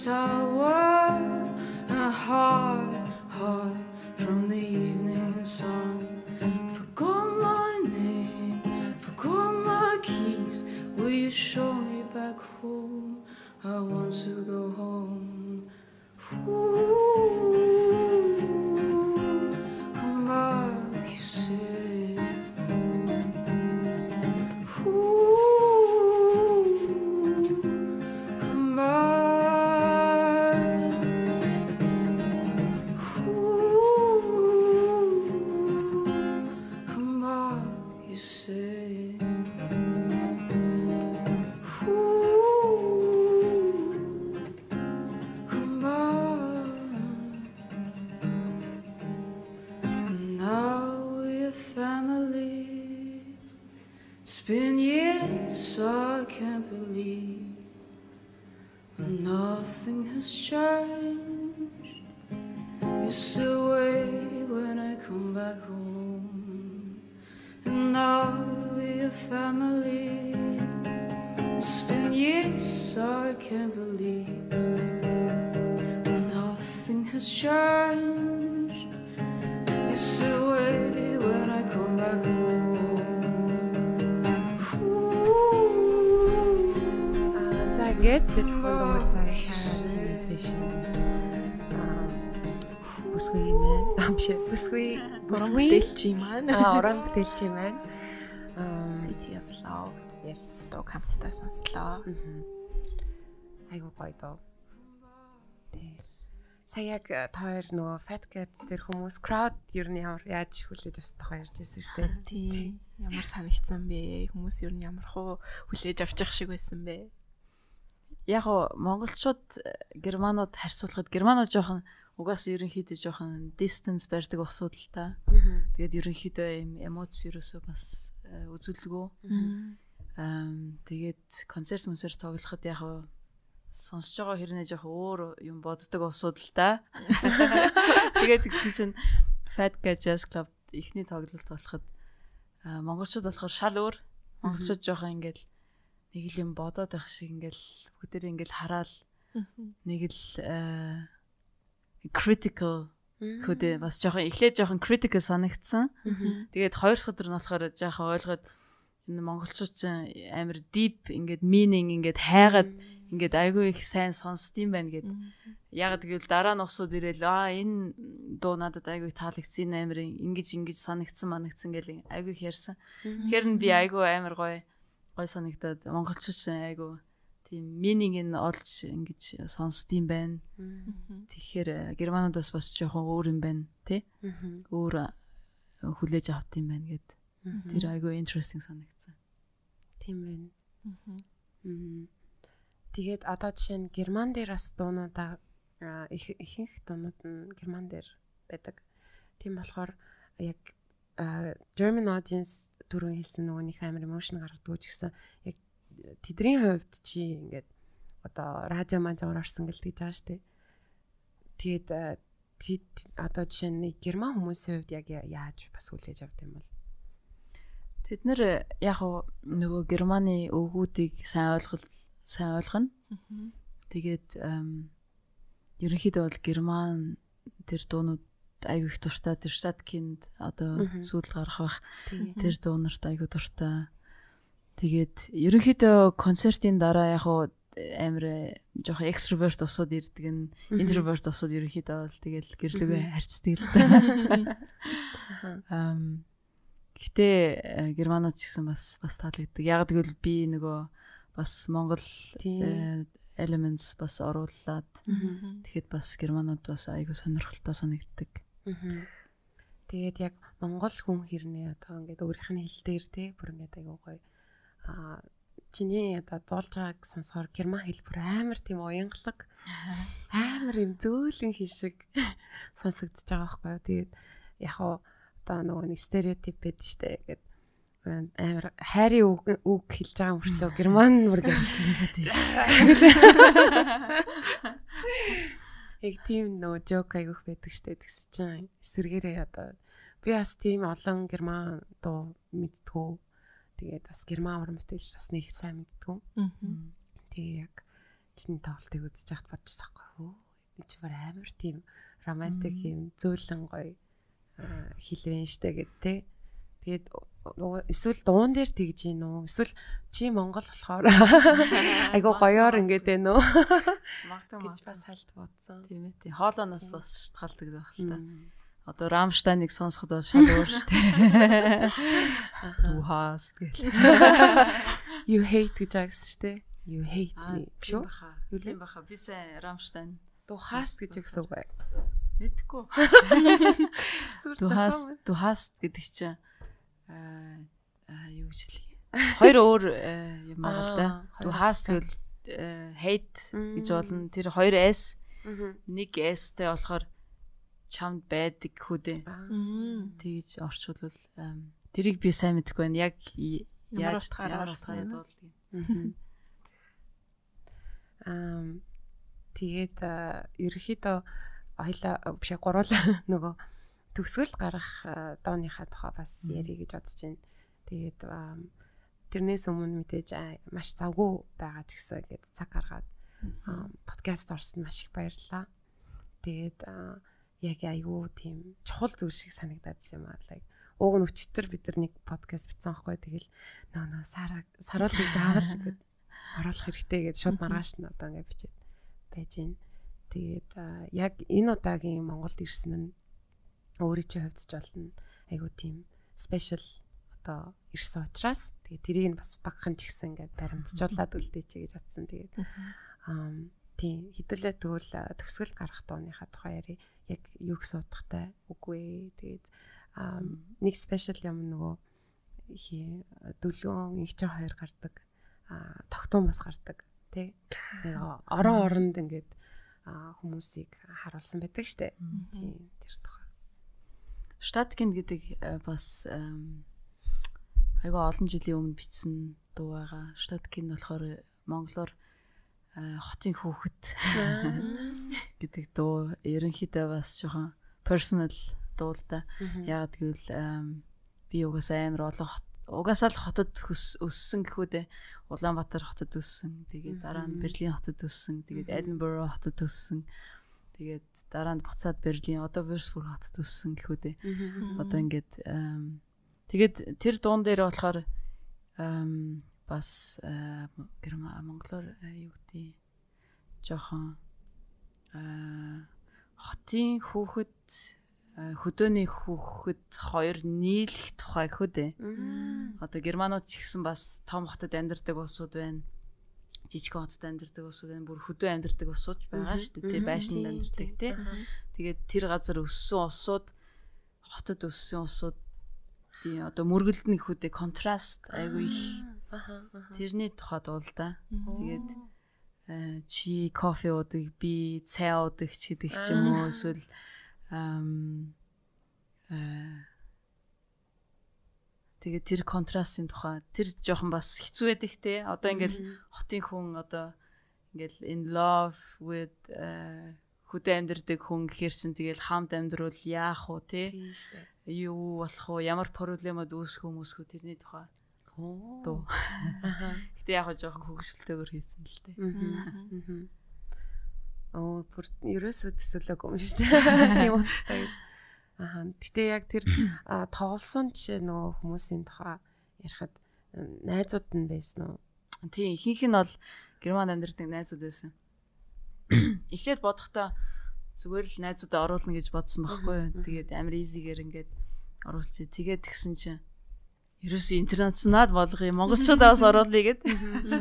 [SPEAKER 3] so
[SPEAKER 4] бүтээлч юм
[SPEAKER 3] байна. Аа
[SPEAKER 4] City of Love
[SPEAKER 3] yes.
[SPEAKER 4] дуу хамтдаа сонслоо.
[SPEAKER 3] Айгу гоё доо. Тий. Сая яг э, та хоёр нөгөө Fat Cat тэр хүмүүс crowd ер нь ямар яаж хүлээж авсан тохоо ярьж байсан шүү дээ.
[SPEAKER 4] Тий. Ямар санагдсан бэ? Хүмүүс ер нь ямар хуу хүлээж авчих шиг байсан бэ?
[SPEAKER 2] Яг уу монголчууд э, германууд харьцуулахад германууд жоохон угаас ерөнхийдөө жоохон distance барьдаг асуудал та. Тэгээд ерөнхийдөө юм эмоц ерөөсөө бас э, үзүүлдэггүй. Аа тэгээд концерт мөнсөр тоглоход яг уу сонсож байгаа хэрнээ жоохон өөр юм боддог асуудал та. (laughs) Тэгээд тэгсэн чинь Fat Cat Jazz Club ихний тоглолт болоход аа, монголчууд болохоор шал өөр. Монголчууд жоохон ингээл нэг л юм бодоод байх шиг ингээл бүгдээрээ ингээл хараал нэг л аа, critical хөдөө бас жоохон эхлээд жоохон critical санагдсан. Тэгээд хоёр дахь өдөр нь болохоор жоохон ойлгоод энэ монголчууд чинь амар deep ингээд meaning ингээд хайгаад ингээд айгүй их сайн сонсдсон байна гэд. Яг тэгвэл дараа нь усууд ирээл аа энэ дуу надад айгүй таалагдсан амар ингэж ингэж санагдсан манагдсан гэл айгүй их ярьсан. Тэгэхээр нь би айгүй амар гоё гоё санагдаад монголчууд чинь айгүй тийм meaning нь олж ингэж сонсдсон байна. Тэгэхээр э, германуудаас бас жоохон өөр юм байна тий. Өөр э, хүлээж авт юм байна гэд. Тэр айгүй interesting санагдсан.
[SPEAKER 3] Тийм байна. Тэгээд одоо жишээ нь герман дээр бас дуунуудаа аа, их ихэнх дуунууд нь герман дээр байдаг. Тийм болохоор яг German audience түрүү хэлсэн нөгөө нэг амар emotion гаргадаг ч гэсэн яг тэдний хувьд чи ингээд одоо радио маань зур орсон гэл тэгж байгаа шүү дээ. Тэгээд аа, тэд одоо жишээ нь герман хүмүүсийн хувьд яг яаж бас хүлээж авд юм бол
[SPEAKER 2] Тэд нэр э, яг нөгөө германы өвгүүдийг сайн ойлгол сайн ойлгоно. Тэгээд ерөнхийдөө бол герман тэр дуунууд айгүй их дуртай тэр штаткинд одоо
[SPEAKER 3] Мгм.
[SPEAKER 2] сүйдэл гарах бах тэр дуунарт айгүй дуртай. Тэгээд ерөнхийдөө концертын дараа яг уу амар жоохон экстроверт усууд ирдэг нь интроверт усууд ерөнхийдөө бол тэгэл гэрлэгээ харьцдаг л (laughs) да. Ам гэтээ э, германууд ч гэсэн бас бас таалагддаг. Яг тэгвэл би нөгөө бас Монгол э, elements бас оруулаад тэгэхэд бас германууд бас айгүй сонирхолтой санагддаг.
[SPEAKER 3] Тэгээд яг монгол хүн хэрнээ одоо ингээд өөрийнх нь хэл дээр те бүр ингээд айгуу гоё чиний одоо дуулж байгааг сонсохоор герман хэл бүр амар тийм уянгалаг. Амар юм зөөлөн хэл шиг (laughs) сонсогдож байгаа байхгүй юу. Тэгээд яг уу одоо нөгөө нэг стереотип байд штэ. Ингээд амар хайрын үг үг хэлж байгаа мөртлөө герман бүр гэж (laughs) Яг тийм нөгөө жок айгүйх байдаг штэ. Тэгс чинь эсэргээрээ одоо. Би бас тийм олон герман дуу мэдтгүү. Тэгээд бас герман уран бүтээлч бас нэг сайн мэдтгүү. Тэгээ яг чиний тоглолтыг үзэж яхад бодчихсон байхгүй юу? Энэ чи бүр амар тийм романтик юм зөөлөн гоё хэлвэн штэ гэд тэ. Тэгээд эсвэл дуун дээр тэгж гин үү? Эсвэл чи Монгол болохоор (laughs) айгу гоёор ингээд байна уу?
[SPEAKER 2] Магтаа
[SPEAKER 3] гэж бас хальт бодсон.
[SPEAKER 2] тийм ээ. Тийм. Хоолооноос бас шалтгаалдаг байх л та. Одоо Рамштайныг сонсоход бол шал өөр шүү дээ. Дүү хаас гэл. (laughs)
[SPEAKER 3] You hate гэж агсан шүү дээ. You hate me. Биш үү? Юу лээ?
[SPEAKER 2] Тийм баха. Би сайн Рамштайн
[SPEAKER 3] Дуу хаас гэж өгсөн үгүй.
[SPEAKER 2] мэдгүй. (laughs) (laughs)
[SPEAKER 3] Зүгээр
[SPEAKER 2] Дүү хаас дүү хаас гэдэг чинь аа гэж хэлье. Хоёр өөр э, юм байгаа л да.
[SPEAKER 3] Аа, утгатай.
[SPEAKER 2] тэгвэл э, hate гэж болно. Тэр хоёр S нэг S-тэй болохоор чамд байдаг хүү дээ.
[SPEAKER 3] Аа.
[SPEAKER 2] Тэгж орчуулвал тэрийг би сайн мэдэхгүй байна. Яг яаж
[SPEAKER 4] утгаараа юм?
[SPEAKER 2] дуулдаг.
[SPEAKER 3] Мгм. Ам тэгээд ерөөхдөө хоёлаа биш ээ, гуруулаа (laughs) нөгөө төгсгөл гарах дооныхаа тухай бас ярих гэж бодож байна. Тэгээд тэрнээс өмнө мэдээж маш завгүй байгаа ч гэсэн ингээд цаг гаргаад подкаст орсон маш их баярлалаа. Тэгээд а, яг айгүй тийм чухал зүйл шиг санагдаадсэн юм аа. Like ууг нь өчтөр бид нар нэг подкаст бичсэн байхгүй тэгэл нөө нөө сараа саруулыг заавал ингээд оруулах хэрэгтэй гэж шууд маргааш нь одоо ингээд бичээд байж гин. Тэгээд яг энэ удаагийн Монголд ирсэн нь өөрийн чинь хувьд ч болно айгүй тийм special одоо ирсэн учраас тэгээд тэрийг нь бас багхан ч гэсэн ингээд баримтжуулаад үлдээч гэж атсан. Тэгээд аа тийм хэдүүлээ тэгвэл төгсгөл гарах дооныхаа тухай яри яг юу гэсэн утгатай? Үгүй. Ээ. Тэгээд нэг спешиал юм нөгөө дөлөөн их ч хоёр гардаг. Тогтун бас гардаг тий. Орон оронд ингээд хүмүүсийг харуулсан байдаг штэ. Тий тэр тухай.
[SPEAKER 2] Штаткин гэдэг э, бас айгүй олон жилийн өмнө бичсэн дуу байгаа. Штаткин болохоор монголоор хотын хүүхэд гэдэг дуу ерөнхийдөө бас жоохон personal дуу л да. Яагаад гэвэл би угаасаа амар олон хот угаасаа л хотод өссөн гэхүү дээ. Улаанбаатар хотод өссөн. Тэгээд дараа нь. Берлин хотод өссөн. Тэгээд. Edinburgh хотод өссөн. Тэгээд дараа нь буцаад Берлин одоо Würzburg хотод өссөн гэхүү дээ. Одоо ингээд тэгээд тэр дуун дээр болохоор бас э, гэрма монголоор э, юу гэдэг жоохон э, хотын хүүхэд хөдөөний хүүхэд хоёр нийлэх тухай дээ. Одоо германууд ч гэсэн бас том хотод амьдардаг улсууд байна. Жижигхэн хотод амьдардаг улсууд байна. Бүр хөдөө амьдардаг улсууд байгаа шүү дээ. Тэ байшинд амьдардаг тий. Тэгээд тэр газар өссөн улсууд хотод өссөн улсууд тий одоо мөргөлдөн гэхүүдээ контраст айгүй их тэрний тухай дуул да. Тэгээд э, чи кофе уудаг, би цай уудаг ч гэдэг ч юм уу эсвэл э тэгээд тэр контрастын тухай тэр жоохон бас хэцүү байдаг те. Одоо ингээл хотын хүн одоо ингээл in love with э, хөдөө амьдардаг хүн гэхэр чин тэгэл хамт амьдрал яах вэ те? Юу болох вэ? Ямар проблемод үүсэх хүмүүсхөө тэрний тухай? дуу.
[SPEAKER 3] Аха.
[SPEAKER 2] Гэтэ яг жоохон хөвгөлтөөр хийсэн л
[SPEAKER 3] мгм. Оо бүр ерөөсөө төсөөлөөгүй юм шүү дээ. Тийм утгатай гэж. Аха. Гэтээ яг тэр тоглосон жишээ нөгөө хүмүүсийн тухай ярихад найзууд нь байсан уу?
[SPEAKER 2] Тийм ихэнх нь бол герман амьдардаг найзууд байсан. Эхлээд бодохдоо зүгээр л найзуудаа оруулна гэж бодсон байхгүй. Тэгээд амар изигээр ингээд оруулчих. Тэгээд тэгсэн чинь ерөөсөө интернационал болгоё. Монголчуудаа бас (laughs) оруулъя гэд.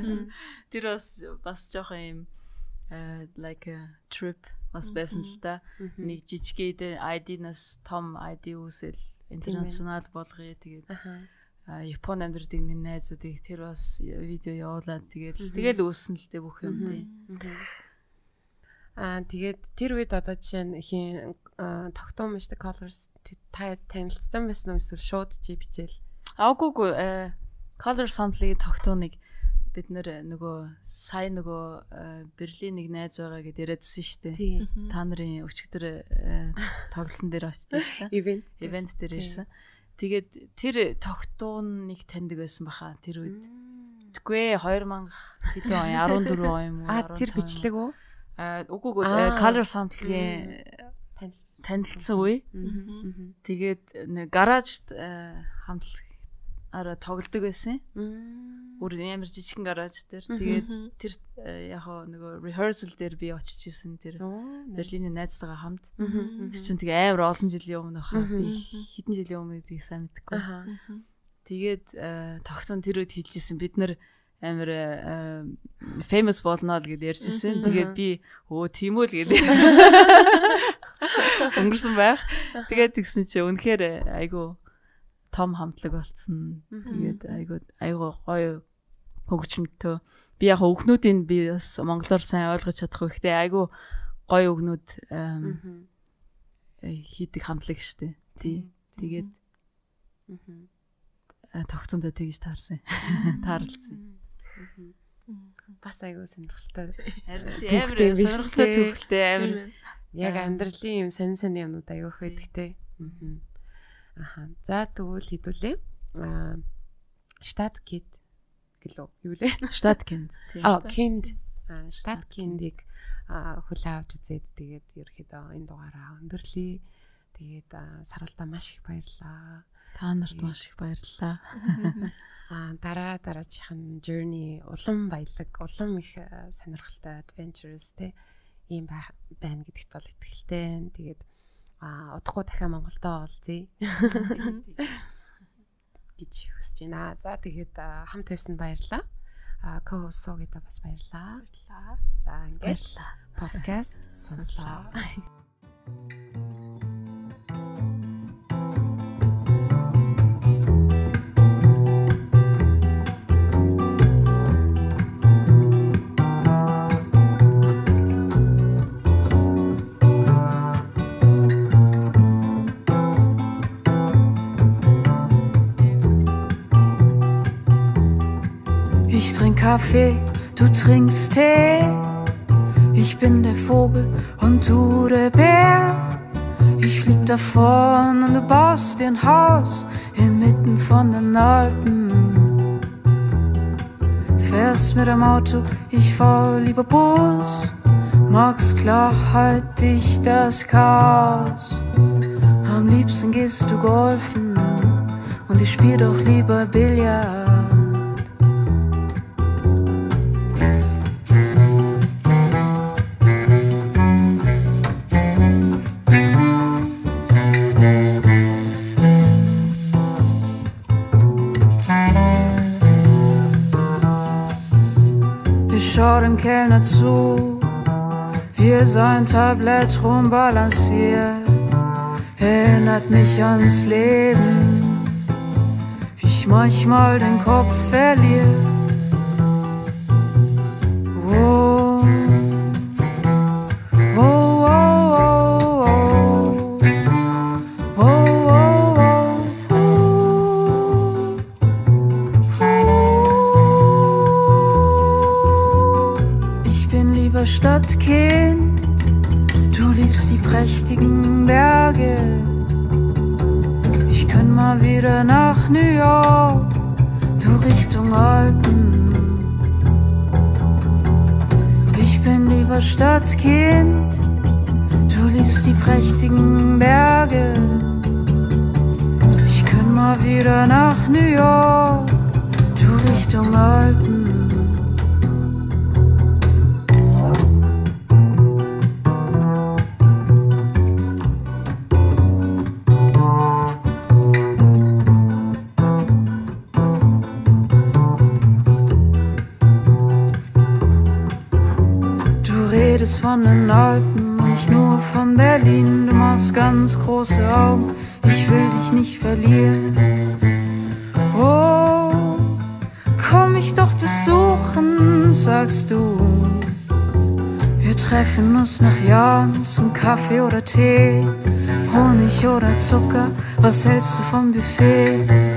[SPEAKER 2] (laughs) Тэр бас бас жоохон юм э, like a trip бас байсан л да. Нэг жижигээд ID-наас том ID үүсэл интернационал болгоё. Тэгээд
[SPEAKER 3] аха
[SPEAKER 2] а, Японд амьдардаг нэг найзуудыг тэр бас видео явуулаад тэгээд тэгэл үүснэ л дээ бүх юм тий.
[SPEAKER 3] Аа тэгээд тэр үед одоо жишээ нь хин тогтоом мэт colors та танилцсан байсан уу эсвэл шууд чи бичээл
[SPEAKER 2] Аагүй э color sample-ийн тогтооныг бид нэр нөгөө сая нөгөө э, Берлин нэг найз байгаа гэдээ яриадсэн шүү дээ. Та нарын өчигдөр э, тоглолтын дээр ирсэн.
[SPEAKER 3] ивент
[SPEAKER 2] Ивент дээр ирсэн. Тэгээд тэр тогтооныг таньдаг байсан баха тэр үед. Тэггүй 2000 хэдэн он 14 он юм уу?
[SPEAKER 3] а тэр
[SPEAKER 2] 15
[SPEAKER 3] бичлэг үү
[SPEAKER 2] А үгүй үгүй color
[SPEAKER 3] танил
[SPEAKER 2] танилцсан үе. Тэгээд нэг гаражд хамтлагаараа тоглодог байсан. Өөр ямар жижигхэн гараж дээр. Тэгээд тэр э, яг нөгөө rehearsal дээр би очиж исэн тэр Берлиний найзтайгаа хамт. Тэр чинь тэгээ амар олон жилийн өмнө баха. Би хэдэн жилийн өмнө гэдгийг сайн мэдэхгүй. Тэгээд э, тогтсон тэр үед хэлжсэн бид нар амар э, famous болно л гэж ярьжсэн. Тэгээд би өө тийм үү л гэлээ. (laughs) Өнгөрсөн байх. Тэгээд тэгсэн чи үнэхээр айгу том хамтлаг болсон. Тэгээд айгуу айгуу гоё хөгжмөнтөө би яг өгнүүдийн би бас монголоор сайн ойлгож чадахгүй гэхдээ айгуу гоё өгнүүд хийдэг хамтлаг штэ. Тий. Тэгээд тогтондоо тэгж таарсан. Таарлцсан.
[SPEAKER 3] Бас айгүй сонирхолтой.
[SPEAKER 2] Амар сонирхолтой төгөлтэй амар
[SPEAKER 3] Яг амьдралын юм сонь сонь юмнууд аяг байдаг те. Аха. За тэгвэл хідүүлээ. Аа штат кид гэлөө юу лээ? (laughs)
[SPEAKER 2] штат кинд.
[SPEAKER 3] Аа кинд. Аа штат киндийг хүлээ авч үзээд тэгээд ерөөхдөө энэ дугаараа өндөрлөе. Тэгээд саралдаа маш их баярлаа.
[SPEAKER 2] Та нарт маш их баярлалаа. (laughs)
[SPEAKER 3] Аа дараа дараагийн journey улам баялаг, улам их сонирхолтой adventurous те ийм байна гэдэгт бол итгэлтэй. Тэгээд а удахгүй дахиад Монголдо олзъя гэж хүсэж байна. За тэгээд хамт байсан баярлаа. А co-host гэдэг бас баярлаа.
[SPEAKER 4] Баярлаа.
[SPEAKER 3] За ингээд подкаст сонслоо.
[SPEAKER 1] Ich trink Kaffee, du trinkst Tee. Ich bin der Vogel und du der Bär. Ich flieg davon und du baust dir ein Haus inmitten von den Alpen. Fährst mit dem Auto, ich fahr lieber Bus. Magst Klarheit, dich das Chaos. Am liebsten gehst du golfen und ich spiel doch lieber Billard. Kellner zu, wie sein Tablett rumbalanciert. Erinnert mich ans Leben, wie ich manchmal den Kopf verliere. Dich nicht verlieren. Oh, komm mich doch besuchen, sagst du. Wir treffen uns nach Jahren zum Kaffee oder Tee, Honig oder Zucker. Was hältst du vom Buffet?